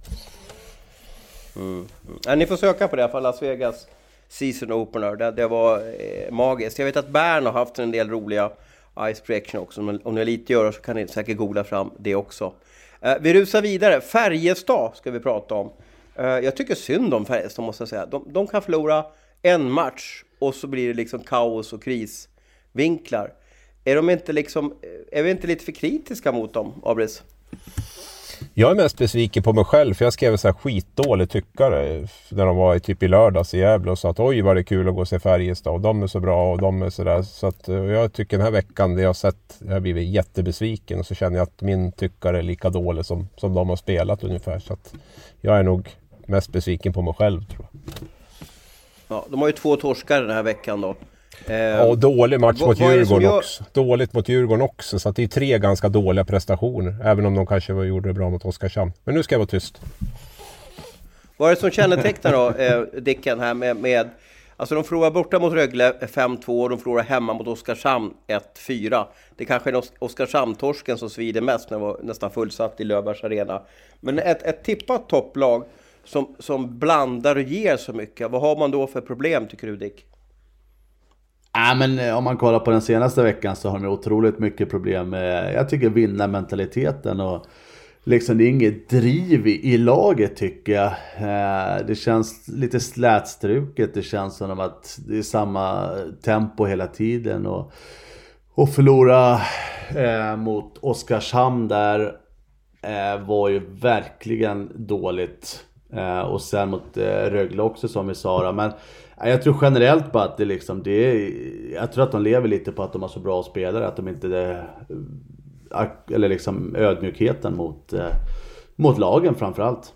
S1: Ja, ni får söka på det i alla fall, Las Vegas Season Opener. Det, det var eh, magiskt. Jag vet att Bern har haft en del roliga Ice Projection också. Men om ni har lite att göra så kan ni säkert googla fram det också. Eh, vi rusar vidare. Färjestad ska vi prata om. Eh, jag tycker synd om Färjestad måste jag säga. De, de kan förlora en match och så blir det liksom kaos och krisvinklar. Är, de inte liksom, eh, är vi inte lite för kritiska mot dem, Abris?
S2: Jag är mest besviken på mig själv för jag skrev en så här skitdålig tyckare när de var i typ i lördags i Gävle och sa att oj vad det är kul att gå och se Färjestad och de är så bra och de är sådär. Så att eh, jag tycker den här veckan det jag har sett, jag har blivit jättebesviken och så känner jag att min tyckare är lika dålig som, som de har spelat ungefär. Så att jag är nog mest besviken på mig själv tror jag.
S1: Ja, de har ju två torskar den här veckan då. Eh,
S2: och dålig match mot Djurgården
S1: gör-
S2: också. Dåligt mot Djurgården också. Så det är tre ganska dåliga prestationer. Även om de kanske var- gjorde det bra mot Oskarshamn. Men nu ska jag vara tyst.
S1: Vad är det som kännetecknar då eh, Dicken här med, med... Alltså de förlorar borta mot Rögle 5-2 och de förlorar hemma mot Oskarshamn 1-4. Det kanske är Os- Oskarshamn-torsken som svider mest när det var nästan fullsatt i Löfbergs Arena. Men ett, ett tippat topplag som, som blandar och ger så mycket, vad har man då för problem tycker du Dick?
S3: Ja, men eh, om man kollar på den senaste veckan så har de otroligt mycket problem med, jag tycker vinnarmentaliteten och liksom det är inget driv i, i laget tycker jag. Eh, det känns lite slätstruket, det känns som att det är samma tempo hela tiden och, och förlora eh, mot Oskarshamn där eh, var ju verkligen dåligt. Eh, och sen mot eh, Rögle också som vi sa. Men jag tror generellt på att det liksom, det är, jag tror att de lever lite på att de har så bra spelare att de inte, eh, det, eller liksom ödmjukheten mot, eh, mot lagen framförallt.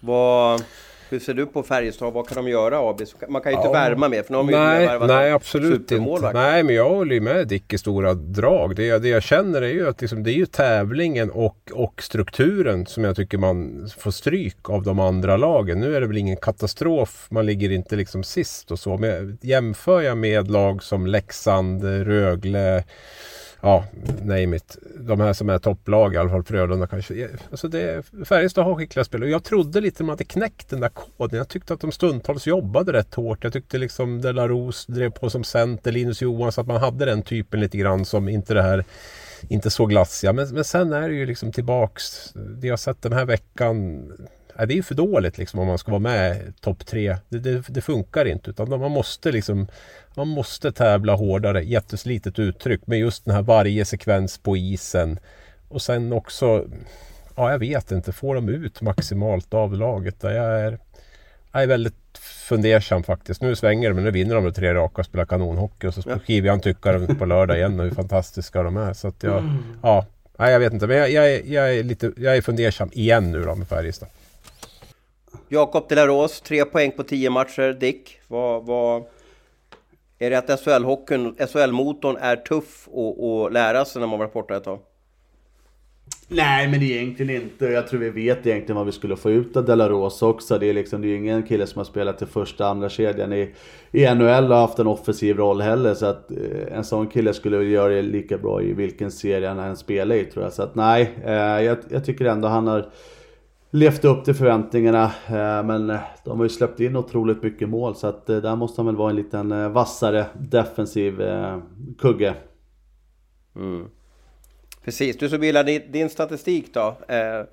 S1: Vad, hur ser du på Färjestad? Vad kan de göra Abis? Man kan ju inte
S2: Ja.
S1: värma mer för nu de ju
S2: Nej,
S1: värvat
S2: nej absolut inte. Nej, men jag håller ju med Dick i stora drag. Det, jag- det jag känner är ju att liksom, det är ju tävlingen och, och strukturen som jag tycker man får stryk av de andra lagen. Nu är det väl ingen katastrof, man ligger inte liksom sist och så. Men jämför jag med lag som Leksand, Rögle, ja, name it. De här som är topplag, i alla fall Frölunda kanske. Alltså det, Färjestad har skickliga spelare. Och jag trodde lite att de hade knäckt den där koden. Jag tyckte att de stundtals jobbade rätt hårt. Jag tyckte liksom Delaros drev på som center, Linus Johansson, att man hade den typen lite grann som inte det här inte så glassiga. Men, men sen är det ju liksom tillbaks. Det jag sett den här veckan. Ja, det är ju för dåligt liksom om man ska vara med topp tre. Det, det, det funkar inte. Utan man måste liksom man måste tävla hårdare. Jätteslitet uttryck. Men just den här varje sekvens på isen. Och sen också, ja jag vet inte, får de ut maximalt av laget? Jag är, jag är väldigt fundersam faktiskt. Nu svänger det men nu vinner de med tre raka och spelar kanonhockey. Och så skriver jag en tyckare på lördag igen och hur fantastiska de är. Så att jag, ja, nej, jag vet inte. Men jag, jag, är, jag, är lite, jag är fundersam igen nu då med Färjestad.
S1: Jakob de la Rose, tre poäng på tio matcher. Dick, vad, vad... Är det att SHL-hockeyn, SHL-motorn är tuff att, lära sig när man varit borta ett tag?
S3: Nej men egentligen inte. Jag tror vi vet egentligen vad vi skulle få ut av Delaros också. Det är liksom, det är ju ingen kille som har spelat i första andra kedjan i, i NHL och haft en offensiv roll heller. Så att eh, en sån kille skulle väl göra det lika bra i vilken serie han än spelar i tror jag. Så att nej, eh, jag, jag tycker ändå han har levt upp till förväntningarna. Eh, men eh, de har ju släppt in otroligt mycket mål. Så att eh, där måste han väl vara en liten vassare defensiv kugge.
S1: Precis, du som gillar din, din statistik då. Eh,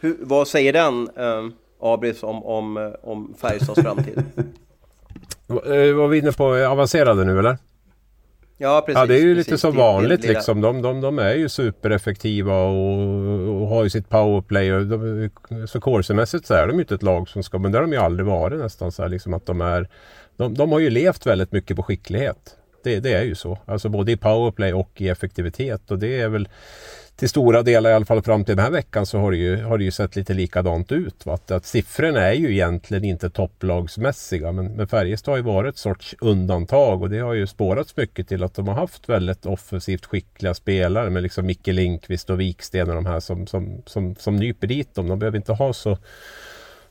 S1: hur, vad säger den, eh, Abris, om, om, om Färjestads framtid?
S2: Var vi inne på avancerade nu eller?
S1: Ja, precis.
S2: Ja, det är ju
S1: precis.
S2: lite som
S1: Det- det
S2: vanligt liksom. De, de, de är ju supereffektiva och, och har ju sitt powerplay. Och de, så corsemässigt så är de ju inte ett lag som ska... Men det har de ju aldrig varit nästan. Så här, liksom att de, är, de, de har ju levt väldigt mycket på skicklighet. Det, det är ju så. Alltså både i powerplay och i effektivitet. Och det är väl till stora delar, i alla fall fram till den här veckan, så har det ju, har det ju sett lite likadant ut. Va? Att, att siffrorna är ju egentligen inte topplagsmässiga. Men, men Färjestad har ju varit ett sorts undantag och det har ju spårats mycket till att de har haft väldigt offensivt skickliga spelare med liksom Micke Lindqvist och Viksten och de här som, som, som, som nyper dit dem. De behöver inte ha så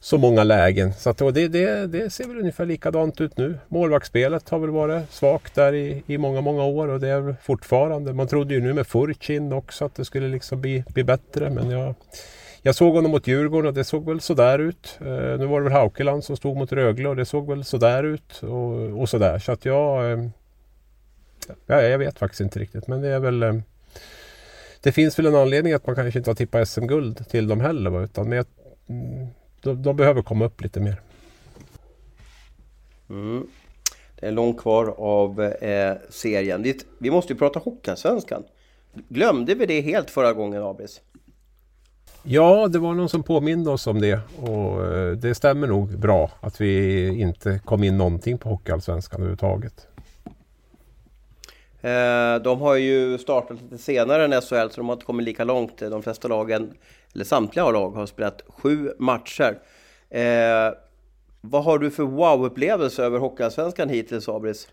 S2: så många lägen. Så att, det, det, det ser väl ungefär likadant ut nu. Målvaktsspelet har väl varit svagt där i, i många, många år och det är fortfarande. Man trodde ju nu med Furchin också att det skulle liksom bli, bli bättre. Men jag, jag såg honom mot Djurgården och det såg väl sådär ut. Eh, nu var det väl Haukeland som stod mot Rögle och det såg väl sådär ut. Och, och sådär. Så att jag... Eh, ja, jag vet faktiskt inte riktigt men det är väl... Eh, det finns väl en anledning att man kanske inte har tippat SM-guld till dem heller. Utan men jag, de, de behöver komma upp lite mer.
S1: Mm. Det är långt kvar av eh, serien. Vi, vi måste ju prata Hockeyallsvenskan. Glömde vi det helt förra gången, Abris?
S2: Ja, det var någon som påminde oss om det och eh, det stämmer nog bra att vi inte kom in någonting på Hockeyallsvenskan överhuvudtaget.
S1: Eh, de har ju startat lite senare än SHL, så de har inte kommit lika långt. De flesta lagen, eller samtliga lag, har spelat sju matcher. Eh, vad har du för wow-upplevelse över Hockeyallsvenskan hittills, Abris?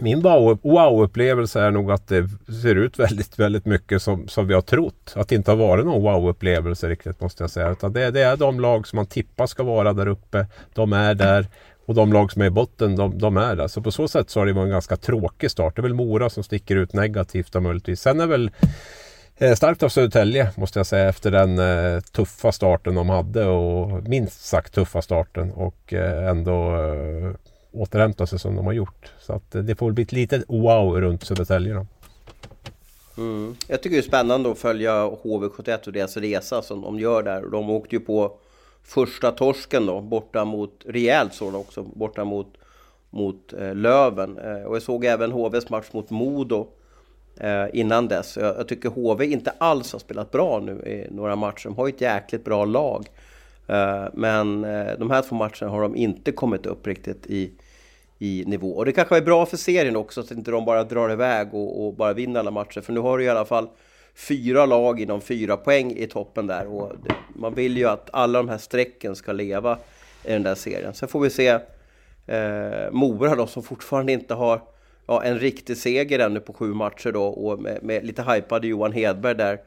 S2: Min wow- wow-upplevelse är nog att det ser ut väldigt, väldigt mycket som, som vi har trott. Att det inte har varit någon wow-upplevelse riktigt måste jag säga. Utan det, det är de lag som man tippar ska vara där uppe. De är där. Och de lag som är i botten, de, de är där. Så på så sätt så har det varit en ganska tråkig start. Det är väl Mora som sticker ut negativt då möjligtvis. Sen är väl eh, starkt av Södertälje måste jag säga efter den eh, tuffa starten de hade och minst sagt tuffa starten och eh, ändå eh, återhämta sig som de har gjort. Så att eh, det får väl bli ett litet wow runt Södertälje då.
S1: Mm. Jag tycker det är spännande att följa HV71 och deras resa som de gör där. De åkte ju på första torsken då, borta mot, rejält sådan också, borta mot, mot eh, Löven. Eh, och jag såg även HVs match mot Modo eh, innan dess. Jag, jag tycker HV inte alls har spelat bra nu i några matcher. De har ju ett jäkligt bra lag. Eh, men eh, de här två matcherna har de inte kommit upp riktigt i, i nivå. Och det kanske är bra för serien också, så att inte de bara drar iväg och, och bara vinner alla matcher. För nu har du i alla fall fyra lag inom fyra poäng i toppen där. Och man vill ju att alla de här strecken ska leva i den där serien. Sen får vi se eh, Mora då, som fortfarande inte har ja, en riktig seger ännu på sju matcher då. Och med, med lite hypade Johan Hedberg där.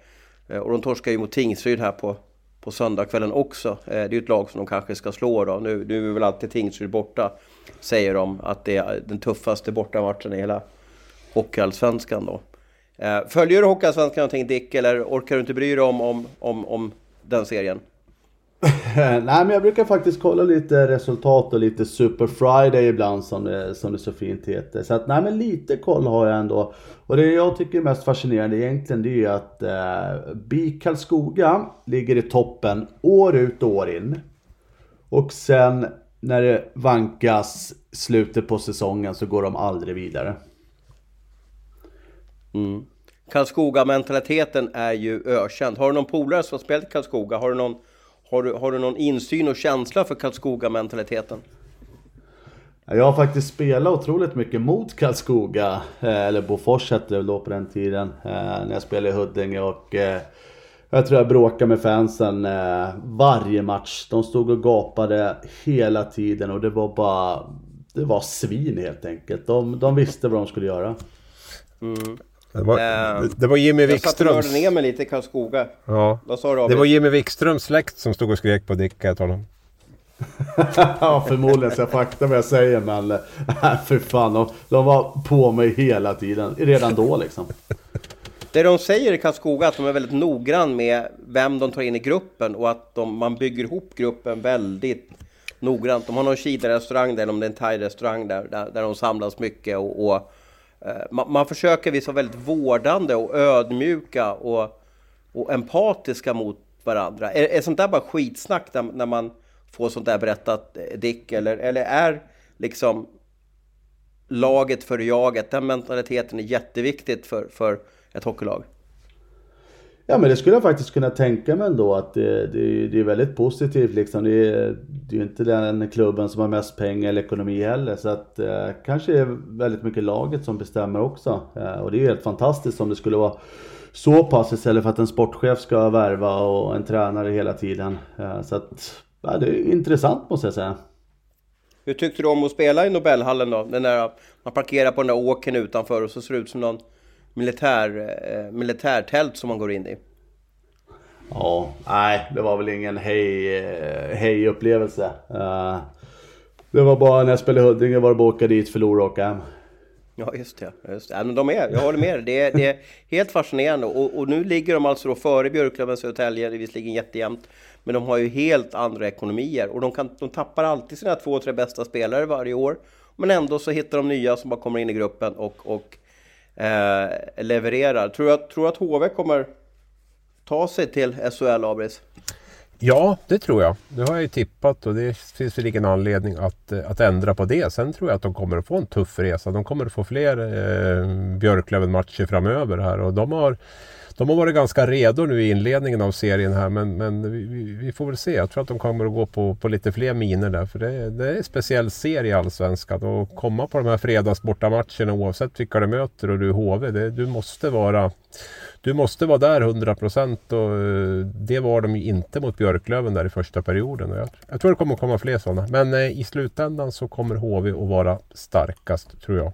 S1: Eh, och de torskar ju mot Tingsryd här på, på söndagskvällen också. Eh, det är ju ett lag som de kanske ska slå då. Nu, nu är väl alltid Tingsryd borta, säger de. Att det är den tuffaste bortamatchen i hela Hockeyallsvenskan då. Eh, följer du Hockeyallsvenskan någonting Dick, eller orkar du inte bry dig om, om, om, om den serien?
S3: Nej men jag brukar faktiskt kolla lite resultat och lite Super Friday ibland som det, som det så fint heter. Så att nej men lite koll har jag ändå. Och det jag tycker är mest fascinerande egentligen det är att eh, BIK Karlskoga ligger i toppen år ut och år in. Och sen när det vankas slutet på säsongen så går de aldrig vidare.
S1: Mm. Karlskoga-mentaliteten är ju ökänd. Har du någon polare som har spelat i Karlskoga? Har du någon, har du, har du någon insyn och känsla för Karlskoga-mentaliteten?
S3: Jag har faktiskt spelat otroligt mycket mot Karlskoga, eh, eller Bofors hette det väl då på den tiden, eh, när jag spelade i Huddinge och eh, jag tror jag bråkade med fansen varje match. De stod och gapade hela tiden och det var bara, det var svin helt enkelt. De, de visste vad de skulle göra.
S1: Mm.
S2: Det var, det, det var Jimmy
S1: Jag satt och ner mig lite i Karlskoga.
S2: Ja.
S1: Vad sa du
S2: Det var Jimmy Wikströms släkt som stod och skrek på Dick, kan jag tala om.
S3: ja förmodligen så jag fakta vad jag säger men nej för fan de, de var på mig hela tiden, redan då liksom.
S1: Det de säger i Karlskoga att de är väldigt noggrann med vem de tar in i gruppen och att de, man bygger ihop gruppen väldigt noggrant. De har någon Kina-restaurang där, eller om det är en thai-restaurang där, där, där de samlas mycket och, och Eh, man, man försöker visa väldigt vårdande och ödmjuka och, och empatiska mot varandra. Är, är sånt där bara skitsnack när, när man får sånt där berättat, eh, Dick? Eller, eller är liksom laget för jaget, den mentaliteten är jätteviktigt för, för ett hockeylag?
S3: Ja men det skulle jag faktiskt kunna tänka mig ändå att det, det, det är väldigt positivt liksom. Det är, det är ju inte den klubben som har mest pengar eller ekonomi heller. Så att eh, kanske är väldigt mycket laget som bestämmer också. Eh, och det är ju helt fantastiskt om det skulle vara så pass istället för att en sportchef ska värva och en tränare hela tiden. Eh, så att ja, det är intressant måste jag säga.
S1: Hur tyckte du om att spela i Nobelhallen då? Den där, man parkerar på den där åken utanför och så ser det ut som någon militär, eh, militärtält som man går in i.
S3: Ja, nej, det var väl ingen hej, eh, hej upplevelse. Uh, det var bara när jag spelade i Huddinge var det bara att åka dit, förlora och åka hem.
S1: Ja, just det. Just det. Ja, men de är, jag håller med dig. Det är, det är helt fascinerande. Och, och, nu ligger de alltså då före Björklöven Södertälje, det är visserligen jättejämnt. Men de har ju helt andra ekonomier. Och de, kan, de tappar alltid sina två, tre bästa spelare varje år. Men ändå så hittar de nya som bara kommer in i gruppen och, och eh, levererar. Tror du, att, tror att HV kommer ta sig till SHL, Abris?
S2: Ja, det tror jag. Det har jag ju tippat och det finns väl ingen anledning att, eh, att ändra på det. Sen tror jag att de kommer att få en tuff resa. De kommer att få fler eh, Björklöven-matcher framöver här och de har de har varit ganska redo nu i inledningen av serien här men, men vi, vi, får väl se. Jag tror att de kommer att gå på, på lite fler miner där. För det, det är en speciell serie i Allsvenskan. Och komma på de här fredagsbortamatcherna oavsett vilka du möter och du är HV. Det, du måste vara du måste vara där 100 procent och eh, det var de ju inte mot Björklöven där i första perioden. Jag, jag tror det kommer att komma fler sådana. Men eh, i slutändan så kommer HV att vara starkast tror jag.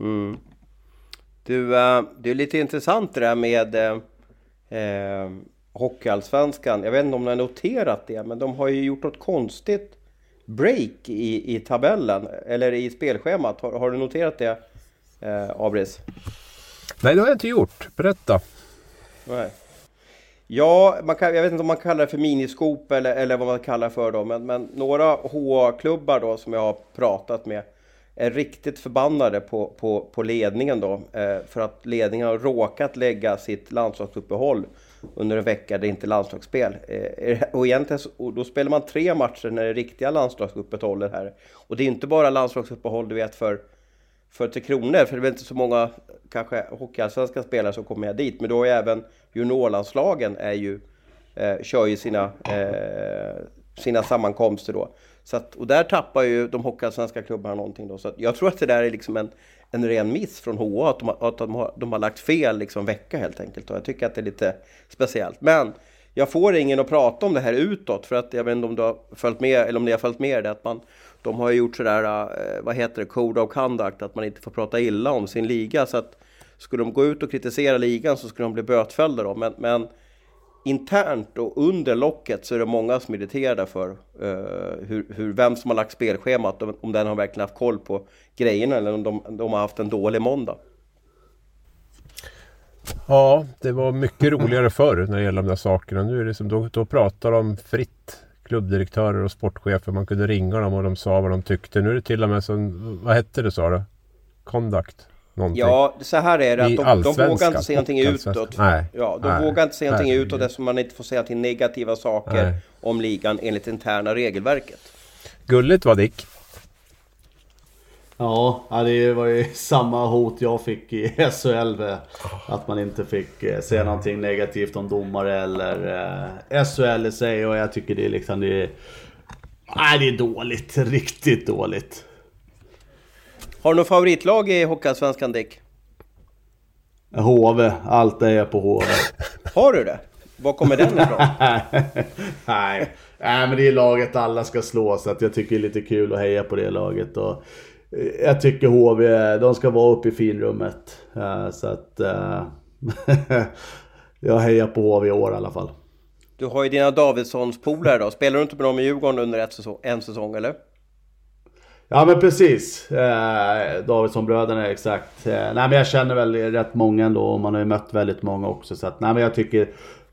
S1: Mm. Du, äh, det är lite intressant det där med äh, Hockeyallsvenskan. Jag vet inte om ni har noterat det, men de har ju gjort något konstigt break i, i tabellen, eller i spelschemat. Har, har du noterat det, äh, Abris?
S2: Nej, det har jag inte gjort. Berätta.
S1: Nej. Ja, man kan, jag vet inte om man kallar det för miniskop eller, eller vad man kallar det för då, men, men några HA-klubbar då som jag har pratat med är riktigt förbannade på, på, på ledningen då. Eh, för att ledningen har råkat lägga sitt landslagsuppehåll under en vecka där det inte är landslagsspel. Eh, eh och egentligen och då spelar man tre matcher när det riktiga landslagsuppehållet här. Och det är inte bara landslagsuppehåll du vet för, för Tre Kronor, för det är väl inte så många kanske hockeyallsvenska spelare som kommer dit. Men då är även juniorlandslagen är ju, eh, kör ju sina, eh, sina sammankomster då. Så att, och där tappar ju de hockeyallsvenska klubbarna någonting då. Så jag tror att det där är liksom en, en ren miss från HA, att de har, att de har, de har lagt fel liksom vecka helt enkelt. Och jag tycker att det är lite speciellt. Men jag får ingen att prata om det här utåt, för att jag vet inte om du har följt med, eller om ni har följt med det, att man, de har ju gjort sådär, eh, vad heter det, Code of Conduct, att man inte får prata illa om sin liga. Så att skulle de gå ut och kritisera ligan så skulle de bli bötfällda då. Men, men internt och under locket så är det många som är irriterade för uh, hur, hur, vem som har lagt spelschemat, om, om den har verkligen haft koll på grejerna eller om de, de har haft en dålig måndag.
S2: Ja, det var mycket roligare förr när det gäller de där sakerna. Nu är det som, då, då pratar de fritt, klubbdirektörer och sportchefer. Man kunde ringa dem och de sa vad de tyckte. Nu är det till och med som, vad hette det sa du? Conduct? Någonting.
S1: Ja, så här är det att de, de vågar inte säga någonting utåt. Nej, ja, de nej, vågar inte säga någonting utåt eftersom man inte får säga till negativa saker nej. om ligan enligt interna regelverket.
S2: Gulligt var Dick.
S3: Ja, det var ju samma hot jag fick i SHL. Att man inte fick eh, säga någonting negativt om domare eller eh, SHL i sig. Och jag tycker det är liksom... Det är, nej, det är dåligt. Riktigt dåligt.
S1: Har du något favoritlag i Hockeyallsvenskan Dick?
S3: HV. Allt är på HV.
S1: Har du det? Var kommer den ifrån?
S3: Nej. Nej, men det är laget alla ska slå så att jag tycker det är lite kul att heja på det laget. Och jag tycker HV, de ska vara uppe i finrummet. Så att, jag hejar på HV i år i alla fall.
S1: Du har ju dina Davidssons polare då. Spelar du inte med dem i Djurgården under ett säsong, en säsong eller?
S3: Ja men precis. Eh, Davidsson-bröderna exakt. Eh, nej men jag känner väl rätt många ändå och man har ju mött väldigt många också. Så att, nej men jag tycker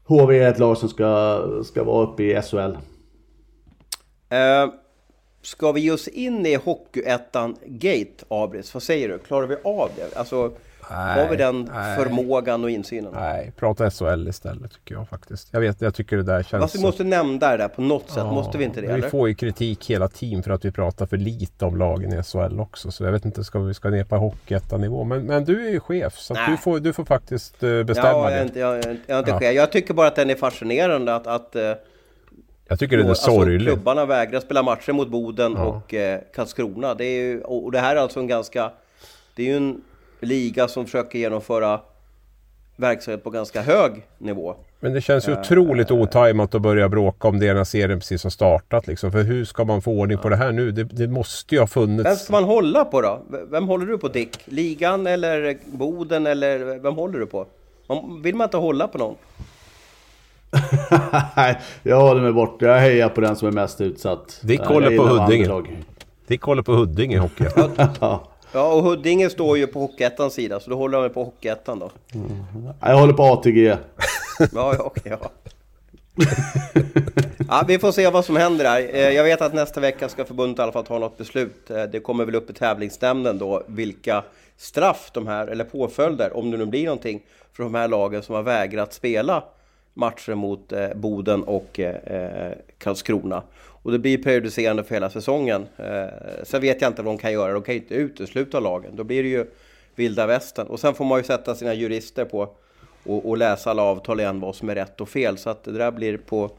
S3: HV är ett lag som ska, ska vara uppe i SHL.
S1: Eh, ska vi ge oss in i Hockeyettan-gate, Abris? Vad säger du? Klarar vi av det? Alltså, har vi den
S2: nej.
S1: förmågan och insynen?
S2: Nej, prata SHL istället tycker jag faktiskt. Jag vet, jag tycker det där känns...
S1: Fast vi måste nämna det där på något sätt,
S2: Ja,
S1: måste vi inte det?
S2: Vi
S1: Eller?
S2: får ju kritik hela tiden för att vi pratar för lite om lagen i SHL också. Så jag vet inte, ska vi ska ner på Hockeyettan-nivå? Men, men du är ju chef så
S1: Nej.
S2: du, får, du får faktiskt eh, bestämma
S1: Ja, jag är inte, jag, inte- jag är inte
S2: Ja.
S1: chef. Jag tycker bara att den är fascinerande att, att eh,
S2: Jag tycker den är
S1: alltså,
S2: sorglig.
S1: klubbarna vägrar spela matcher mot Boden
S2: Ja.
S1: och eh, Karlskrona. Det är ju, och och det här är alltså en ganska... Det är ju en liga som försöker genomföra verksamhet på ganska hög nivå.
S2: Men det känns ju otroligt otajmat att börja bråka om det när serien precis har startat. Liksom. För hur ska man få ordning på det här nu? Det, det måste ju ha funnits...
S1: Vem ska man hålla på då? Vem håller du på Dick? Ligan eller Boden eller vem håller du på? Vill man inte hålla på någon?
S3: Nej, jag håller mig borta. Jag hejar på den som är mest utsatt.
S2: Dick
S3: Eh,
S2: håller på Huddinge. Dick håller på Huddinge i hockey.
S3: Ja.
S1: Och Huddinge står ju på Hockeyettans sida, så då håller jag mig på Hockeyettan då.
S3: Jag håller på ATG.
S1: Ja, ja, okej, ja. ja. Vi får se vad som händer här. Eh, Jag vet att nästa vecka ska förbundet i alla fall ta något beslut. Eh, Det kommer väl upp i tävlingsnämnden då vilka straff de här, eller påföljder, om det nu blir någonting, för de här lagen som har vägrat spela matcher mot eh, Boden och Karlskrona. Och det blir prejudicerande för hela säsongen. Eh, sen vet jag inte vad de kan göra. De kan ju inte utesluta lagen. Då blir det ju vilda västern. Och sen får man ju sätta sina jurister på och, och läsa alla avtal igen vad som är rätt och fel. Så att det där blir på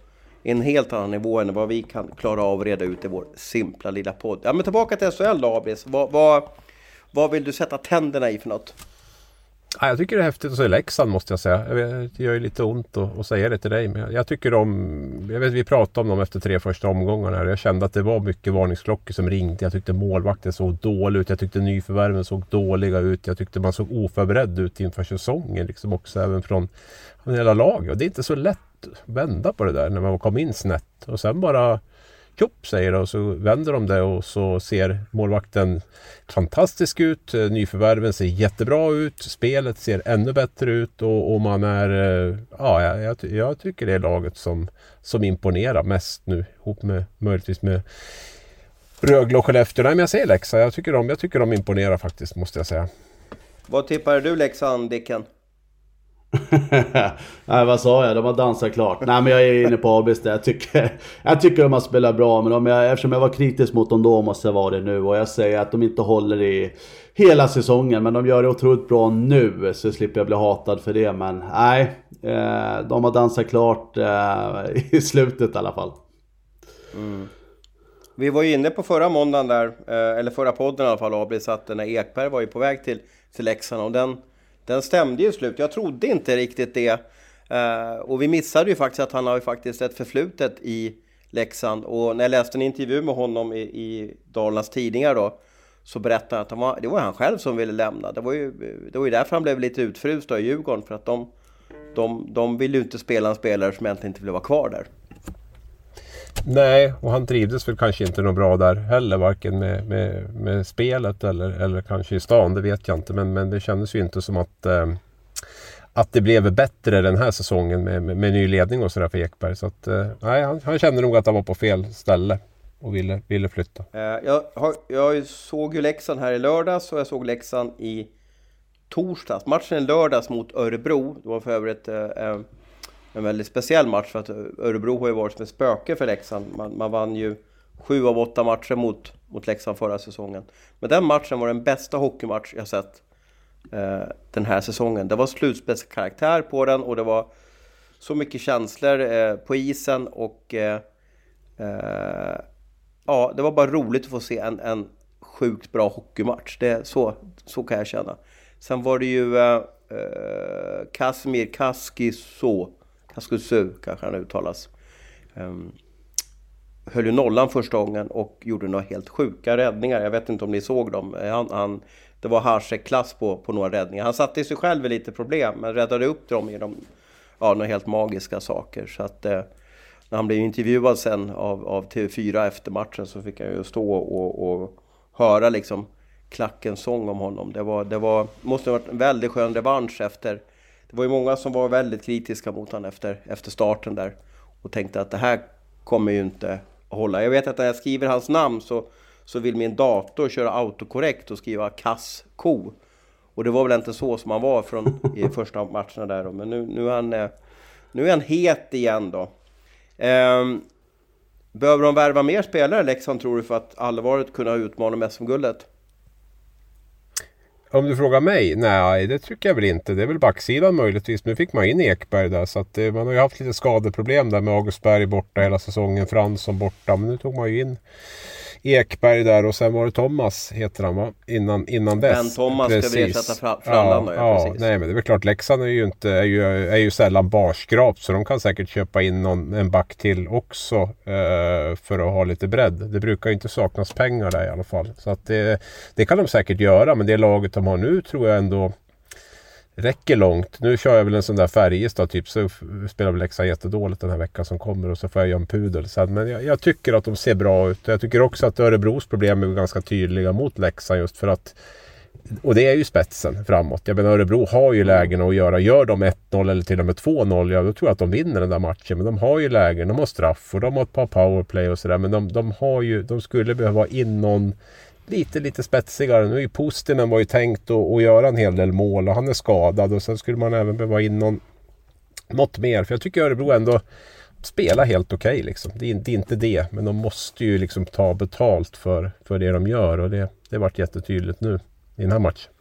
S1: en helt annan nivå än vad vi kan klara av att reda ut i vår simpla lilla podd. Ja men tillbaka till SHL då Abris. Vad, vad, vad vill du sätta tänderna i för något?
S2: Ja, jag tycker det är häftigt att se Leksand måste jag säga. Jag vet, det gör ju lite ont att, att säga det till dig. Men jag, jag tycker om... Jag vet, vi pratade om dem efter tre första omgångarna. Jag kände att det var mycket varningsklockor som ringde. Jag tyckte målvakten såg dålig ut. Jag tyckte nyförvärven såg dåliga ut. Jag tyckte man såg oförberedd ut inför säsongen. Liksom också även från, från hela laget. Och det är inte så lätt att vända på det där när man kom in snett. Och sen bara tjopp säger det och så vänder de det och så ser målvakten fantastisk ut. Eh, nyförvärven ser jättebra ut. Spelet ser ännu bättre ut och, och man är... Eh, ja, jag, jag tycker det är laget som, som imponerar mest nu. Ihop med möjligtvis med Rögle och Skellefteå. Nej men jag säger Leksand. Jag tycker de, jag tycker de imponerar faktiskt måste jag säga.
S1: Vad tippar du Leksand, Dicken?
S3: Nej vad sa jag? De har dansat klart. Nej men jag är inne på Abis där. Jag tycker, jag tycker de har spelat bra. Men om jag, eftersom jag var kritisk mot dem då måste jag vara det nu. Och jag säger att de inte håller i hela säsongen. Men de gör det otroligt bra nu. Så slipper jag bli hatad för det. Men nej. Eh, de har dansat klart eh, i slutet i alla fall. Mm.
S1: Vi var ju inne på förra måndagen där, eh, eller förra podden i alla fall, Abris, att den här Ekberg var ju på väg till, till Leksand och den, den stämde ju slut. Jag trodde inte riktigt det. Eh, Och vi missade ju faktiskt att han har ju faktiskt ett förflutet i Leksand. Och när jag läste en intervju med honom i, i Dalarnas Tidningar då, så berättade han att han var, det var han själv som ville lämna. Det var ju, det var ju därför han blev lite utfryst i Djurgården, för att de, de, de ville ju inte spela en spelare som egentligen inte ville vara kvar där.
S2: Nej, och han trivdes väl kanske inte något bra där heller. Varken med, med, med spelet eller, eller kanske i stan. Det vet jag inte. Men, men det kändes ju inte som att, eh, att det blev bättre den här säsongen med, med, med ny ledning och sådär för Ekberg. Så att, eh, nej, han, han kände nog att han var på fel ställe och ville, ville flytta.
S1: Eh, Jag, har, jag såg ju Leksand här i lördags och jag såg Leksand i torsdags. Matchen i lördags mot Örebro, det var för övrigt eh, eh, en väldigt speciell match för att Örebro har ju varit som ett spöke för Leksand. Man, man vann ju sju av åtta matcher mot, mot Leksand förra säsongen. Men den matchen var den bästa hockeymatch jag sett eh, den här säsongen. Det var slutspelskaraktär på den och det var så mycket känslor eh, på isen och eh, eh, ja, det var bara roligt att få se en, en sjukt bra hockeymatch. Det, så, så kan jag känna. Sen var det ju eh, eh Kaskis, så. Kaskiso, Kaskisu kanske han uttalas. Um, höll ju nollan första gången och gjorde några helt sjuka räddningar. Jag vet inte om ni såg dem. Eh, han, han det var Hasek-klass på, på några räddningar. Han satte sig själv i lite problem, men räddade upp dem genom ja, några helt magiska saker. Så att, eh, när han blev intervjuad sen av, av TV4 efter matchen så fick han ju stå och, och höra liksom klackens sång om honom. Det, var, det var, måste ha varit en väldigt skön revansch efter... Det var ju många som var väldigt kritiska mot honom efter, efter starten där och tänkte att det här kommer ju inte att hålla. Jag vet att när jag skriver hans namn så, så vill min dator köra autokorrekt och skriva kass ko. Och det var väl inte så som han var från i första matcherna där då. Men nu, nu, är han, eh, nu är han het igen då. Um, behöver de värva mer spelare Leksand tror du för att allvarligt kunna utmana SM-guldet?
S2: Om du frågar mig? Nej, det tycker jag väl inte. Det är väl backsidan möjligtvis. Nu fick man in Ekberg där så att man har ju haft lite skadeproblem där med August Berg borta hela säsongen. Fransson borta. Men nu tog man ju in Ekberg där och sen var det Thomas, heter han va? Innan, innan dess.
S1: Ben Thomas precis. ska vi ersätta Frallan
S2: ja, ja,
S1: precis.
S2: Nej men det är väl klart, Leksand är ju, inte, är ju, är ju sällan barskrap så de kan säkert köpa in någon, en back till också eh, för att ha lite bredd. Det brukar ju inte saknas pengar där i alla fall. Så att det, det kan de säkert göra men det laget de har nu tror jag ändå räcker långt. Nu kör jag väl en sån där Färjestad typ. Så spelar väl Leksand jättedåligt den här veckan som kommer och så får jag göra en pudel sen. Men jag, jag, tycker att de ser bra ut. Jag tycker också att Örebros problem är ganska tydliga mot Leksand just för att och det är ju spetsen framåt. Jag menar Örebro har ju lägen att göra. Gör de 1-0 eller till och med 2-0, ja då tror jag att de vinner den där matchen. Men de har ju lägen, de har straff och de har ett par powerplay och sådär. Men de, de har ju, de skulle behöva ha in någon lite, lite spetsigare. Nu är ju Pustinen var ju tänkt att, att göra en hel del mål och han är skadad och sen skulle man även behöva in någon, något mer. För jag tycker Örebro ändå spelar helt okej. Okay, liksom. det, är, det, är, inte det, men de måste ju liksom ta betalt för, för det de gör och det, det varit jättetydligt nu i den här matchen.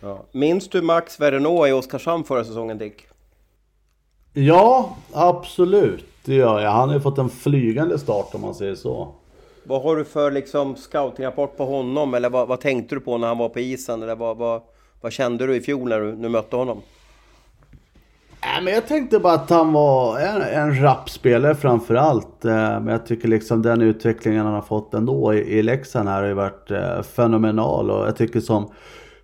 S1: Ja. Minns du Max Verneau i Oskarshamn förra säsongen Dick?
S3: Ja, absolut. Det gör jag. Han har ju fått en flygande start om man säger så.
S1: Vad har du för liksom scoutingrapport på honom? Eller vad, vad, tänkte du på när han var på isen? Eller vad, vad, vad kände du i fjol när du, när du mötte honom?
S3: Äh, men jag tänkte bara att han var en, en rapp spelare framförallt. Eh, men jag tycker liksom den utvecklingen han har fått ändå i, i Leksand här har ju varit eh, fenomenal. Och jag tycker som,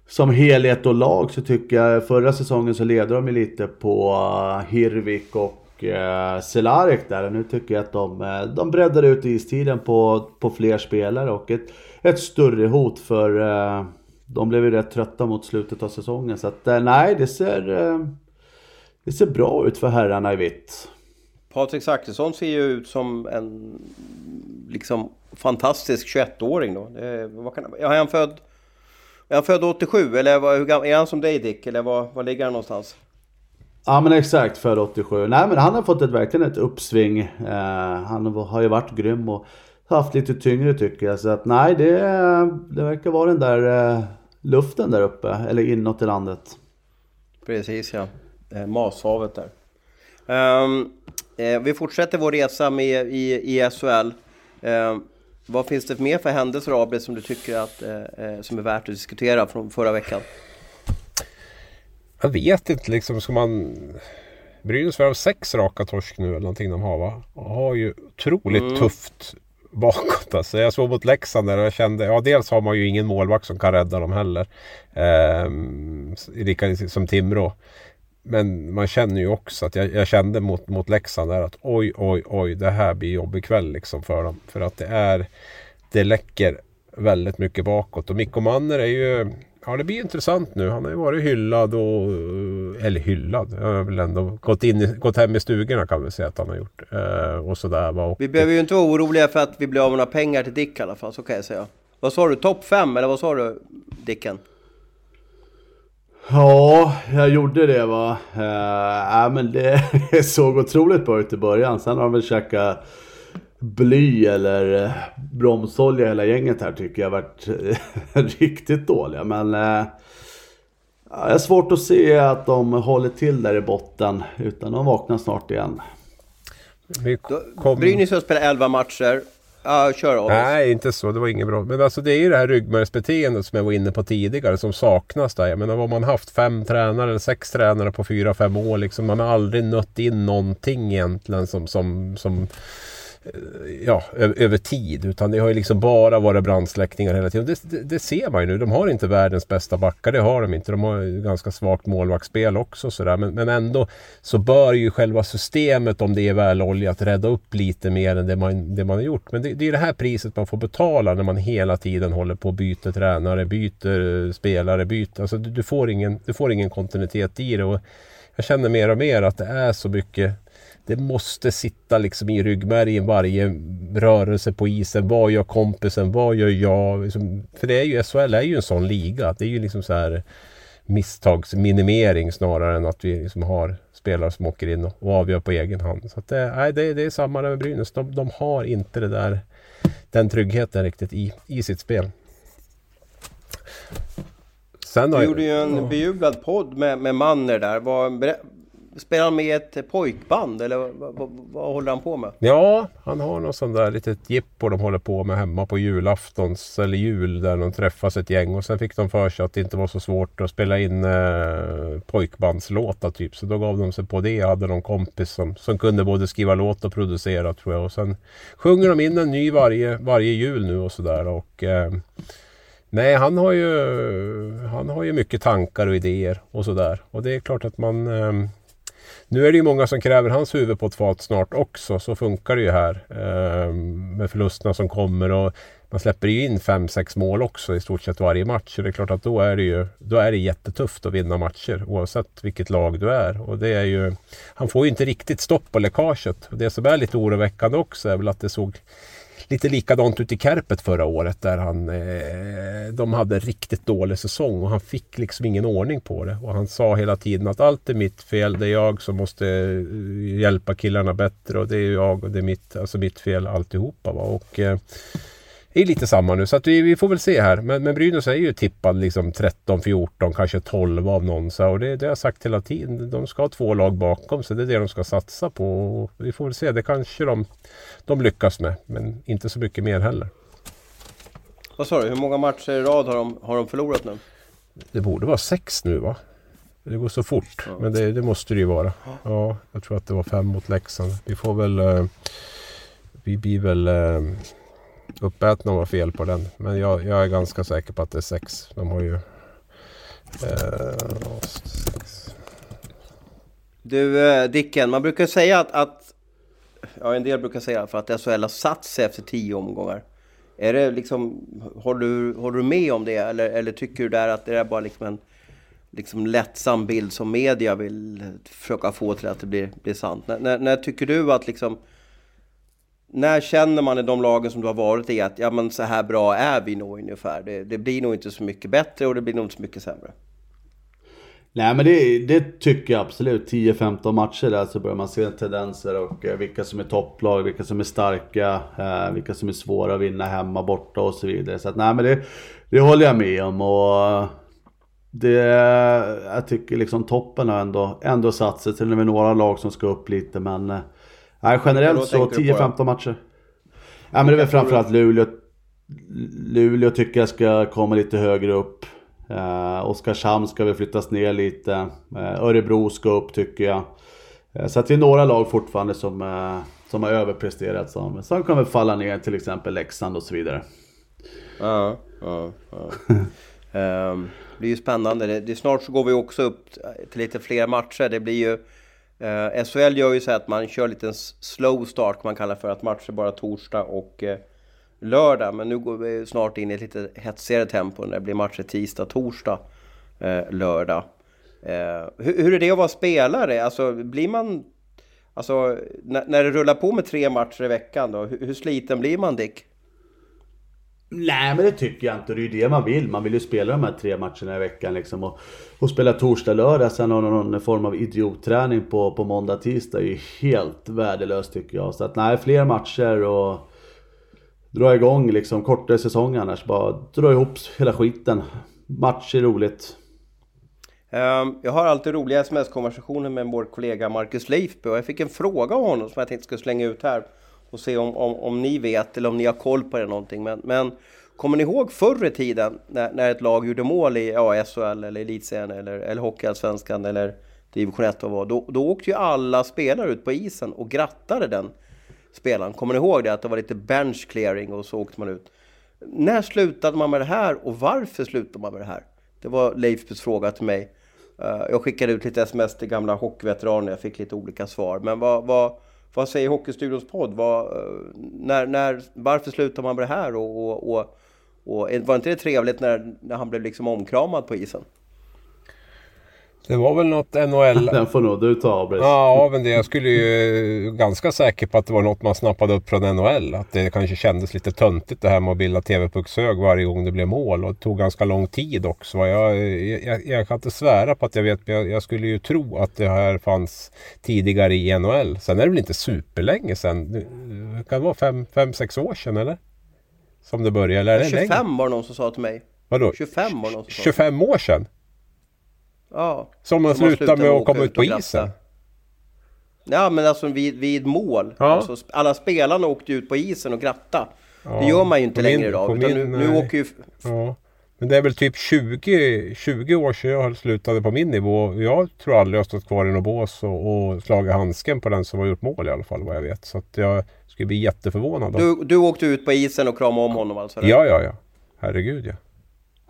S3: som helhet och lag så tycker jag förra säsongen så ledde de ju lite på eh, Hirvik och eh, Cehlarik där. Nu tycker jag att de, eh, de breddar ut istiden på, på fler spelare och ett, ett större hot för eh, de blev ju rätt trötta mot slutet av säsongen. Så att eh, nej, det ser, eh, det ser bra ut för herrarna i vitt.
S1: Patrik Zackrisson ser ju ut som en liksom fantastisk 21-åring då. Det, vad kan, är han född... Är han född 87 eller vad, hur gammal, är han som dig Dick? Eller var, var ligger han någonstans?
S3: Ja men exakt, född 87. Nej men han har fått ett, verkligen ett uppsving. Eh, han har ju varit grym och haft lite tyngre tycker jag. Så att nej, det, det verkar vara den där eh, luften där uppe, eller inåt i landet.
S1: Precis ja, eh, Mashavet där. Um, eh, vi fortsätter vår resa med i, i SHL. Ehm, vad finns det mer för händelser Abel som du tycker att, eh, eh som är värt att diskutera från förra veckan?
S2: Jag vet inte liksom. Ska man... Brynäs har sex raka torsk nu eller någonting de har va? Och har ju otroligt mm. tufft bakåt alltså. Jag såg mot Leksand där och jag kände, ja dels har man ju ingen målvakt som kan rädda dem heller. Ehm, lika som Timrå. Men man känner ju också att jag, jag, kände mot, mot Leksand där att oj, oj, oj, det här blir jobbig kväll liksom för dem. För att det är, det läcker väldigt mycket bakåt. Och Mikko Manner är ju Ja, det blir intressant nu. Han har ju varit hyllad och... Eller hyllad. Han har väl ändå gått, in, gått hem i stugorna kan vi säga att han har gjort. Eh, och sådär. Och...
S1: Vi behöver ju inte vara oroliga för att vi blir av med några pengar till Dick i alla fall. Så kan jag säga. Vad sa du? Topp 5 eller vad sa du Dicken?
S3: Ja, jag gjorde det va. Uh, äh, men det såg otroligt bra ut i början. Sen har de väl käkat bly eller eh, bromsolja hela gänget här tycker jag varit eh, riktigt dåliga. Men eh, jag har svårt att se att de håller till där i botten. Utan de vaknar snart igen.
S1: Kom... Brynäs har spelat 11 matcher. Ja, kör
S2: Nej, inte så. Det var inget bra. Men alltså det är ju det här ryggmärgsbeteendet som jag var inne på tidigare som saknas där. Jag menar, vad man haft fem tränare eller sex tränare på fyra, fem år liksom. Man har aldrig nött in någonting egentligen som, som, som ja, över tid. Utan det har ju liksom bara varit brandsläckningar hela tiden. Det, det, det, ser man ju nu. De har inte världens bästa backar. Det har de inte. De har ganska svagt målvaktsspel också. Sådär. Men, men ändå så bör ju själva systemet, om det är väloljat, rädda upp lite mer än det man, det man har gjort. Men det, det är det här priset man får betala när man hela tiden håller på och byter tränare, byter eh, spelare, byter... Alltså du, du, får ingen, du får ingen kontinuitet i det. Och jag känner mer och mer att det är så mycket det måste sitta liksom i ryggmärgen varje rörelse på isen. Vad gör kompisen? Vad gör jag? Liksom, för det är ju, SHL är ju en sån liga. Det är ju liksom så här misstagsminimering snarare än att vi liksom har spelare som åker in och, avgör på egen hand. Så det, nej, det, det är samma med Brynäs. De, de, har inte det där, den tryggheten riktigt i, i sitt spel.
S1: Sen du gjorde ju en ja. bejublad podd med, med Manner där. Var, Spelar han med ett pojkband eller vad, vad, vad, håller han på med?
S2: Ja, han har något sånt där litet jippo de håller på med hemma på julaftons eller jul där de träffas ett gäng och sen fick de för sig att det inte var så svårt att spela in eh, pojkbandslåtar typ. Så då gav de sig på det. Jag hade någon kompis som, som kunde både skriva låt och producera tror jag. Och sen sjunger de in en ny varje, varje jul nu och sådär. Och eh, Nej, han har ju Han har ju mycket tankar och idéer och sådär. Och det är klart att man eh, nu är det ju många som kräver hans huvud på ett fat snart också. Så funkar det ju här. Eh, med förlusterna som kommer. och Man släpper ju in 5-6 mål också i stort sett varje match. Och det är klart att då är det ju då är det jättetufft att vinna matcher. Oavsett vilket lag du är. Och det är ju, han får ju inte riktigt stopp på läckaget. Och det som är lite oroväckande också är väl att det såg lite likadant ut i Kärpet förra året där han, eh, de hade riktigt dålig säsong och han fick liksom ingen ordning på det. Och han sa hela tiden att allt är mitt fel, det är jag som måste eh, hjälpa killarna bättre och det är jag och det är mitt, alltså mitt fel alltihopa. Va? Och, eh, det är lite samma nu så vi, vi får väl se här. Men, men Brynäs är ju tippad liksom 13, 14, kanske 12 av någon. Så, och det, det har jag sagt hela tiden. De ska ha två lag bakom så det är det de ska satsa på. Och vi får väl se. Det kanske de, de lyckas med. Men inte så mycket mer heller.
S1: Vad sa du? Hur många matcher i rad har de, har de förlorat nu?
S2: Det borde vara sex nu va? Det går så fort. Ja. Men det, det, måste det ju vara. Ja, jag tror att det var fem mot Leksand. Vi får väl... Eh, vi blir väl... Uppätna var fel på den. Men jag, jag, är ganska säker på att det är sex. De har ju... Eh, sex.
S1: Du eh, Dicken, man brukar säga att, att ja, en del brukar säga för att SHL har satt sig efter tio omgångar. Är det liksom, håller du, håller du med om det eller, eller tycker du där att det är bara liksom en liksom lättsam bild som media vill försöka få till att det blir, blir sant? När, när, när tycker du att liksom när känner man i de lagen som du har varit i att ja, men så här bra är vi nog ungefär? Det, det blir nog inte så mycket bättre och det blir nog inte så mycket sämre.
S3: Nej men det, det tycker jag absolut. 10-15 matcher där så börjar man se tendenser och eh, vilka som är topplag, vilka som är starka, eh, vilka som är svåra att vinna hemma, borta och så vidare. Så att, nej men det, det håller jag med om. Och eh, det, jag tycker liksom toppen har ändå, ändå satt sig. Till och med några lag som ska upp lite men eh, Nej, generellt så 10-15 matcher. Ja, men det är väl framförallt Luleå. Luleå tycker jag ska komma lite högre upp. Uh, Oskarshamn ska väl flyttas ner lite. Uh, Örebro ska upp tycker jag. Uh, så att det är några lag fortfarande som, uh, som har överpresterat. Som, som väl falla ner till exempel Leksand och så vidare.
S1: Ja, ja, ja. um, det blir ju spännande. Det, det, snart så går vi också upp till lite fler matcher. Det blir ju Eh, SHL gör ju så att man kör lite en slow start, man kallar för att matcher bara torsdag och eh, lördag. Men nu går vi snart in i ett lite hetsigare tempo när det blir matcher tisdag, torsdag, eh, lördag. Eh, hur, hur, är det att vara spelare? Alltså blir man... Alltså när, när det rullar på med tre matcher i veckan då, hur, hur sliten blir man Dick?
S3: Nej men det tycker jag inte. Det är ju det man vill. Man vill ju spela de här tre matcherna i veckan liksom. Och, och spela torsdag, lördag, sen ha någon form av idiotträning på, på måndag, tisdag är ju helt värdelöst tycker jag. Så att nej, fler matcher och dra igång liksom kortare säsong annars. Bara dra ihop hela skiten. Match är roligt.
S1: Ehm, jag har alltid roliga sms-konversationer med vår kollega Marcus Leifby och jag fick en fråga av honom som jag tänkte skulle slänga ut här och se om, om, om ni vet eller om ni har koll på det någonting. Men, men kommer ni ihåg förr i tiden när, när ett lag gjorde mål i ja, SHL eller Elitserien eller, eller Hockeyallsvenskan eller Division 1 och vad, då, då åkte ju alla spelare ut på isen och grattade den spelaren. Kommer ni ihåg det? Att det var lite bench clearing och så åkte man ut. När slutade man med det här och varför slutade man med det här? Det var Leifbys fråga till mig. Eh, jag skickade ut lite sms till gamla hockeyveteraner, jag fick lite olika svar. Men vad, vad, vad säger Hockeystudions podd? Vad, eh, när, när, varför slutar man med det här? Och, och, och, och var inte det trevligt när, när han blev liksom omkramad på isen?
S2: Det var väl något NHL...
S3: Den får nog du ta Abris.
S2: Ja, men det, jag skulle ju ganska säker på att det var något man snappade upp från NHL. Att det kanske kändes lite töntigt det här med att bilda TV-puckshög varje gång det blev mål. Och det tog ganska lång tid också. Jag, jag, jag kan inte svära på att jag vet, men jag, jag, skulle ju tro att det här fanns tidigare i NHL. Sen är det väl inte superlänge sen. Det kan vara fem, fem sex år sedan eller? Som det började, eller är det
S1: 25
S2: länge?
S1: var det någon som sa till mig.
S2: Vadå?
S1: 25 var det någon som sa.
S2: 25 år sedan?
S1: Ja.
S2: Som man
S1: Som
S2: slutade med att komma ut på isen?
S1: Ja, men alltså vid, vid mål.
S2: Ja.
S1: Alltså, alla spelarna åkte ut på isen och gratta.
S2: Ja,
S1: Det gör man ju inte längre
S2: min-
S1: idag. Utan
S2: min,
S1: nu, nu åker ju...
S2: Ja. Men det är väl typ 20, 20 år sedan jag slutade på min nivå. Jag tror aldrig jag stått kvar i något bås och, och slagit handsken på den som har gjort mål i alla fall vad jag vet. Så att jag skulle bli jätteförvånad.
S1: Du, du åkte ut på isen och kramade om honom alltså? eller?
S2: Ja, ja, ja. Herregud ja.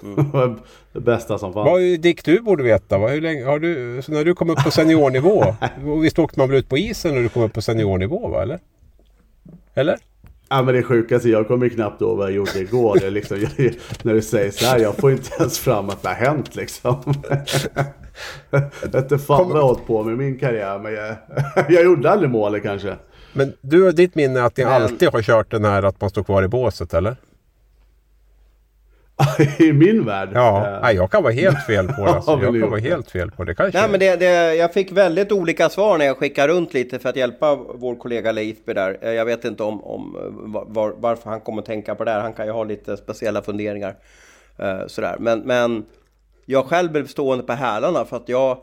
S3: det bästa som fanns.
S2: Vad Dick, du borde veta. Hur länge har du, så när du kom upp på seniornivå. och visst åkte man väl ut på isen när du kom upp på seniornivå va? Eller? Eller?
S3: Ja men det sjukaste, jag kommer ju knappt ihåg vad jag gjorde igår. Det liksom, jag, när du säger så här, jag får inte ens fram att det har hänt liksom. jag vet fan vad jag har hållit på med min karriär, men jag, jag gjorde aldrig målet kanske.
S2: Men du, ditt minne är att ni
S1: Men-
S2: alltid har kört den här att man står kvar i båset eller?
S3: I min värld.
S2: Ja,
S3: Eh,
S2: nej, jag kan vara helt fel på det. Alltså. Jag kan vara
S3: det?
S2: helt fel på det. Kanske.
S1: Nej men det, det, jag fick väldigt olika svar när jag skickade runt lite för att hjälpa vår kollega Leifby där. Eh, Jag vet inte om, om var, varför han kommer att tänka på det här. Han kan ju ha lite speciella funderingar. Eh, sådär. Men, men jag själv blev stående på hälarna för att jag,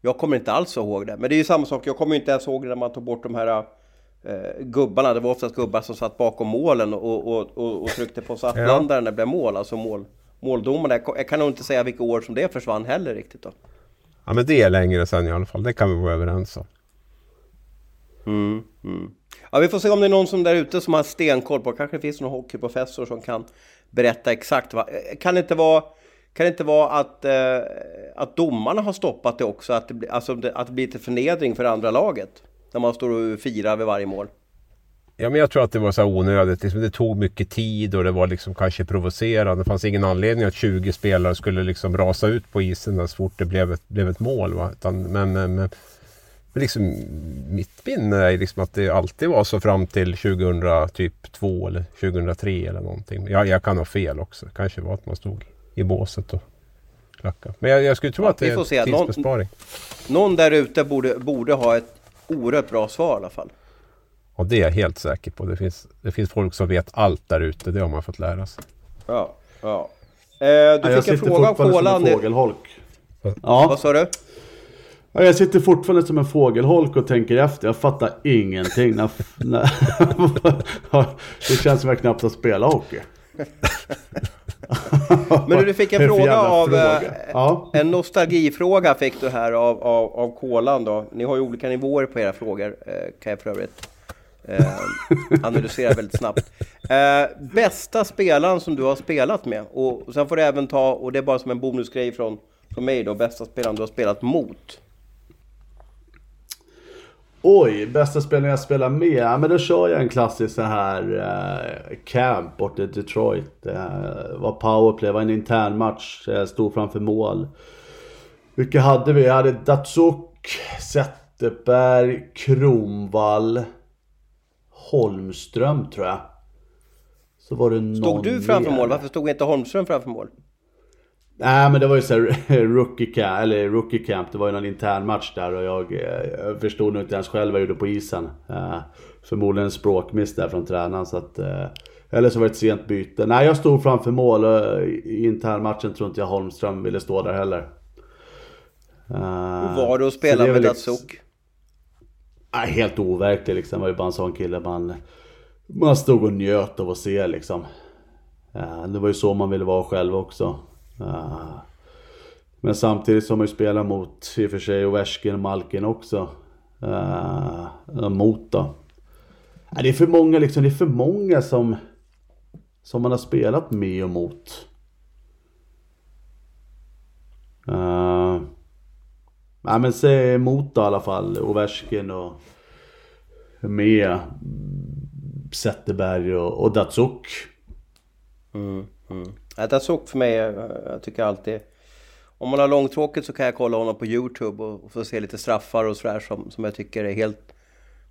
S1: jag kommer inte alls ihåg det. Men det är ju samma sak, jag kommer inte ens ihåg när man tog bort de här eh, gubbarna. Det var oftast gubbar som satt bakom målen och, och, och, och tryckte på sattlandaren när det blev mål. Alltså mål, måldomarna. Jag, kan nog inte säga vilka år som det försvann heller riktigt då.
S2: Ja, men det är längre sedan i alla fall. Det kan vi vara överens om.
S1: Ja, vi får se om det är någon som där ute som har stenkoll på. Kanske det finns någon hockeyprofessor som kan berätta exakt. Vad, eh, kan det inte vara, kan det inte vara att, eh, att domarna har stoppat det också? Att det, alltså, att det blir till förnedring för andra laget? När man står och firar vid varje mål.
S2: Ja, men jag tror att det var så här onödigt. Liksom, det tog mycket tid och det var liksom kanske provocerande. Det fanns ingen anledning att 20 spelare skulle liksom rasa ut på isen så fort det blev ett, blev ett mål. Va? Utan, men, men, men men liksom, mitt minne är liksom att det alltid var så fram till 2002 typ eller 2003 eller någonting. Jag, jag kan ha fel också. Kanske var att man stod i båset och klackade. Men jag, jag skulle tro
S1: Ja,
S2: att det är.
S1: Någon-
S2: tidsbesparing.
S1: Någon där ute borde, borde ha ett oerhört bra svar i alla fall.
S2: Och det är jag helt säker på. Det finns, det finns folk som vet allt där ute. Det har man fått lära sig.
S1: Ja, ja. Eh,
S3: ja,
S1: du
S3: jag
S1: fick en
S3: sitter
S1: fråga av
S3: fortfarande som en fågelholk.
S1: Vad
S3: Ja,
S1: sa du?
S3: ja, jag sitter fortfarande som en fågelholk och tänker efter. Jag fattar ingenting. När, när, det känns som jag knappt har spelat hockey.
S1: Men du, du fick en fråga av...
S3: fråga?
S1: eh,
S3: Ja.
S1: En nostalgifråga fick du här av, av, av Kolan då. Ni har ju olika nivåer på era frågor, eh, kan jag för övrigt eh, analysera väldigt snabbt. Eh, bästa spelaren som du har spelat med? Och sen får du även ta, och det är bara som en bonusgrej från, från mig då, bästa spelaren du har spelat mot.
S3: Oj, bästa spelaren jag spelar med? Ja, men då kör jag en klassisk så här eh, camp borta i Detroit. Det eh, var powerplay, det var en intern match. Jag stod framför mål. Vilka hade vi? Jag hade Datsuk, Zetterberg, Kronvall, Holmström tror jag. Så var det någon
S1: Stod du framför
S3: mer.
S1: mål? Varför stod inte Holmström framför mål?
S3: Nej men det var ju så här rookie camp, eller rookie camp. Det var ju någon intern match där och jag, eh, jag förstod nog inte ens själv vad jag gjorde på isen. Eh, förmodligen en språkmiss där från tränaren så att... Eh, eller så var det ett sent byte. Nej jag stod framför mål och i internmatchen tror inte jag Holmström ville stå där heller. Eh,
S1: Och var du och spelade
S3: det
S1: med
S3: liksom-
S1: Datsuk?
S3: Nej, helt overklig liksom. Var ju bara en sån kille man... Man stod och njöt av att se liksom. Eh, Det var ju så man ville vara själv också. Eh, men samtidigt som man ju spelar mot i och för sig Ovechkin och Malkin också. Eh, mot då. Det är för många liksom, det är för många som, som man har spelat med och mot. Eh, uh, nej men säg mot då, i alla fall, Ovechkin och med Zetterberg och, och Datsuk.
S1: Mm, mm. Ja, för mig, eh, jag tycker alltid... Om man har långtråkigt så kan jag kolla honom på Youtube och få se lite straffar och sådär som, som jag tycker är helt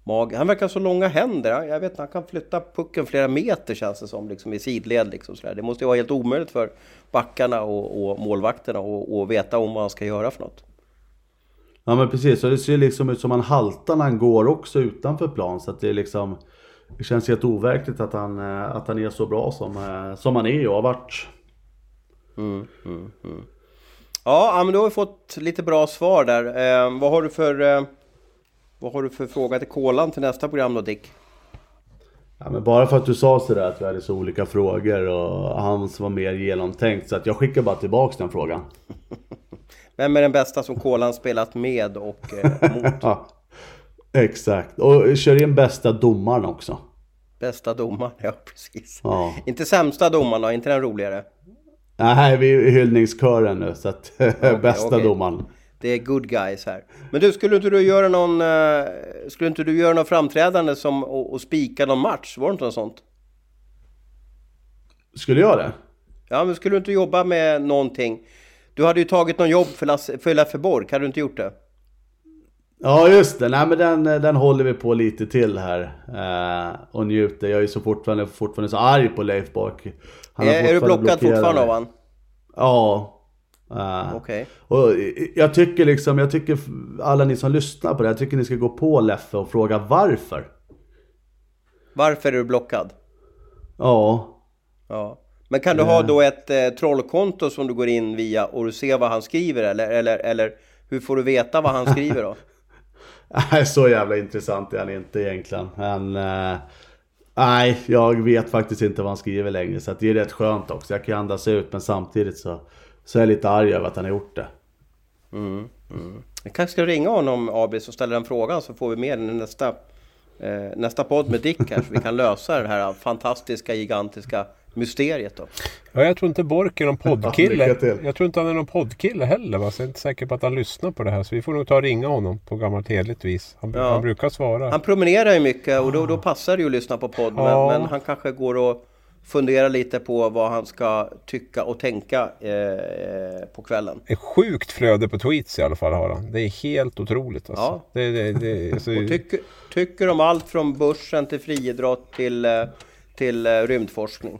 S1: mag. Han verkar ha så långa händer. Jag vet han kan flytta pucken flera meter känns det som, liksom i sidled. Liksom sådär. Det måste ju vara helt omöjligt för backarna och, och målvakterna att veta om vad han ska göra för något.
S3: Ja men precis, och det ser liksom ut som han haltar när han går också utanför plan. Så att det är liksom... Det känns helt overkligt att han, eh, att han är så bra som, eh, som han är och har varit.
S1: Mm, mm, mm. Ja, men då har vi fått lite bra svar där. Eh, vad har du för... Eh, vad har du för fråga till Kolan till nästa program då Dick?
S3: Ja, men bara för att du sa sådär att vi hade så olika frågor och hans var mer genomtänkt så att jag skickar bara tillbaks den frågan.
S1: Vem är den bästa som Kolan spelat med och eh, mot?
S3: exakt, och kör in bästa domaren också.
S1: Bästa domaren, ja precis.
S3: Ja.
S1: Inte sämsta domaren då, inte den roligare?
S3: Nej, vi är i hyllningskören nu så att okay, bästa okay. domaren.
S1: Det är good guys här. Men du, skulle inte du göra någon, uh, skulle inte du göra någon framträdande som och, och spika någon match? Var det inte något sånt?
S3: Skulle jag det?
S1: Ja, men skulle du inte jobba med någonting? Du hade ju tagit någon jobb för, Lasse, för Leffe Borg, hade du inte gjort det?
S3: Ja just det, nej men den, den håller vi på lite till här eh, och njuter. Jag är så fortfarande, fortfarande så arg på Leif Bork.
S1: är, är du blockad fortfarande av han?
S3: Ja. Uh,
S1: okay.
S3: Och jag tycker liksom, jag tycker alla ni som lyssnar på det, jag tycker ni ska gå på Leffe och fråga varför.
S1: Varför är du blockad?
S3: Ja.
S1: Ja. Men kan du ha då ett eh, trollkonto som du går in via och du ser vad han skriver eller, eller, eller hur får du veta vad han skriver då?
S3: Nej, så jävla intressant är han inte egentligen. Men, eh, nej, jag vet faktiskt inte vad han skriver längre. Så det är rätt skönt också. Jag kan andas ut men samtidigt så, så är jag lite arg över att han har gjort det.
S1: Mm, mm. Jag kanske ska ringa honom Abis och ställa den frågan så får vi med den i nästa, eh, nästa podd med Dick här. Så vi kan lösa det här fantastiska, gigantiska mysteriet då?
S2: Ja, jag tror inte Bork är någon poddkille. jag tror inte han är någon poddkille heller. Va? Så jag är inte säker på att han lyssnar på det här. Så vi får nog ta och ringa honom på gammalt hederligt vis. Han, ja. han, brukar svara.
S1: Han promenerar ju mycket och då, då passar det ju att lyssna på podd. Ja. Men, men, han kanske går och funderar lite på vad han ska tycka och tänka eh, på kvällen.
S2: Ett sjukt flöde på tweets i alla fall har han. Det är helt otroligt. Alltså. Ja. Det, det, det,
S1: alltså... och tycker, tycker om allt från börsen till friidrott till, eh, till eh, rymdforskning.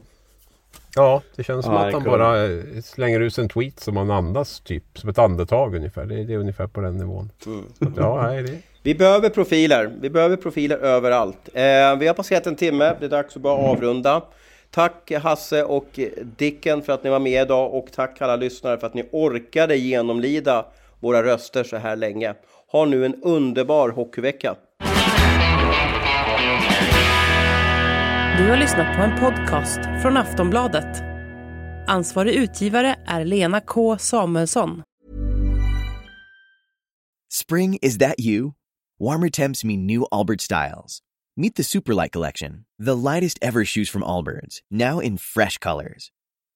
S2: Ja, det känns som att han bara eh, slänger ut en tweet som han andas typ. Som ett andetag ungefär. Det är, det är ungefär på den nivån. Mm. ja, nej, det...
S1: Vi behöver profiler. Vi behöver profiler överallt. Eh, vi har passerat en timme. Det är dags att börja avrunda. Tack Hasse och Dicken för att ni var med idag och tack alla lyssnare för att ni orkade genomlida våra röster så här länge. Ha nu en underbar hockeyvecka.
S4: Du har lyssnat på en podcast från Aftonbladet. Ansvarig utgivare är Lena K Samuelsson.
S5: Spring, is that you? Warmer temps mean new Albert styles. Meet the Superlight Collection, the lightest ever shoes from Allbirds, now in fresh colors.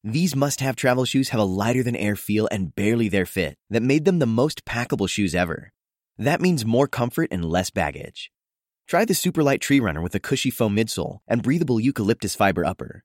S5: These must have travel shoes have a lighter than air feel and barely their fit that made them the most packable shoes ever. That means more comfort and less baggage. Try the Superlight Tree Runner with a cushy foam midsole and breathable eucalyptus fiber upper.